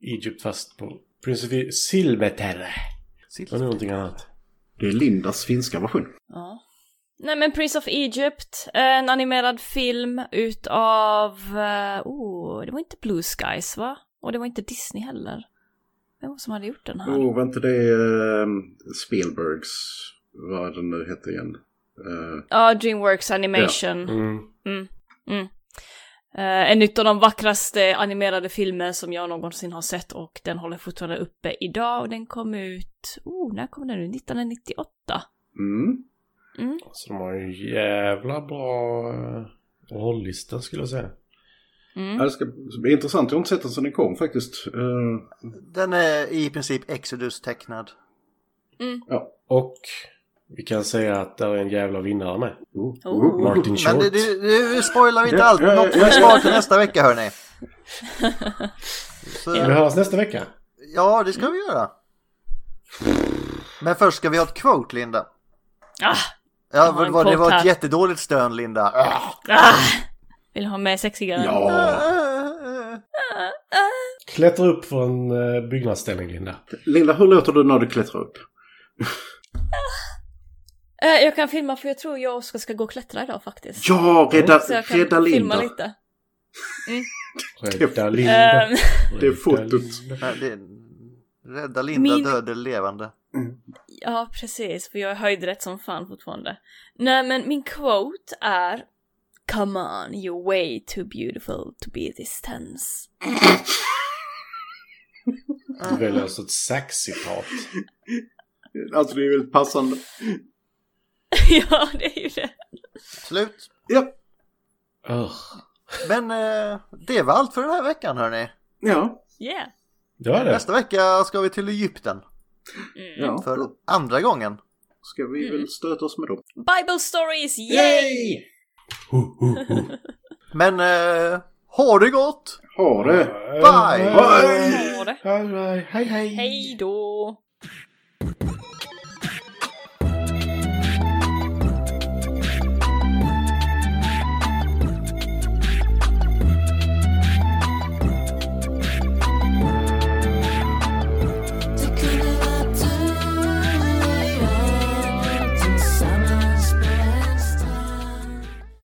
Egypt fast på... Prince of E- Silmeterre. Det var någonting annat. det är Lindas finska version. Ja. Nej men Prince of Egypt, en animerad film utav, oh, det var inte Blue Skies va? Och det var inte Disney heller. Vem var som hade gjort den här? Åh, var inte det eh, Spielbergs, vad den nu hette igen? Eh, Ja, Dreamworks Animation. Mm. Mm. Mm. Eh, en utav de vackraste animerade filmer som jag någonsin har sett och den håller fortfarande uppe idag och den kom ut, oh, när kom den ut? 1998. mm. Så de har ju en jävla bra uh, rollista skulle jag säga. Mm. Det ska bli intressant, jag har inte sett den sedan den kom faktiskt. Eh, Den är i princip Exodus tecknad. ja. Och vi kan säga att där är en jävla vinnare med. Oh. Martin Short. Men det, det, det spoilar inte allt. Något ja. sparar till nästa vecka hörni. Så, Vi hörs nästa vecka. ja, det ska vi göra. Men först ska vi ha ett quote, Linda. Ah, Ja, vad- det var ett jättedåligt stön, Linda. ah. Vill ha med sexigare? ja. Klättra upp för en uh, byggnadsställning Linda. Linda, hur låter du när du klättrar upp? Eh, jag kan filma för jag tror jag och Oskar ska gå och klättra idag faktiskt. Ja, rädda, Så jag kan rädda filma Linda. lite. Rädda Linda. Ehm, Det är fotot. Nej, det, rädda Linda, Min- död eller levande. ja, precis, för jag är höjdrätt som fan fortfarande. Nej, men min quote är Come on, you're way too beautiful to be this tense. Du väljer alltså ett sax-citat. Alltså det är väldigt passande. ja, det är ju det. Slut. Ja. Ugh. Men eh, det var allt för den här veckan hörni. Ja. Yeah. Det var det. Nästa vecka ska vi till Egypten. Ja. För andra gången. Ska vi väl stöta oss med dem. Bible stories, yay! Men eh, ha det gott! Ha det! Bye! Right. Hej hej. Hej då!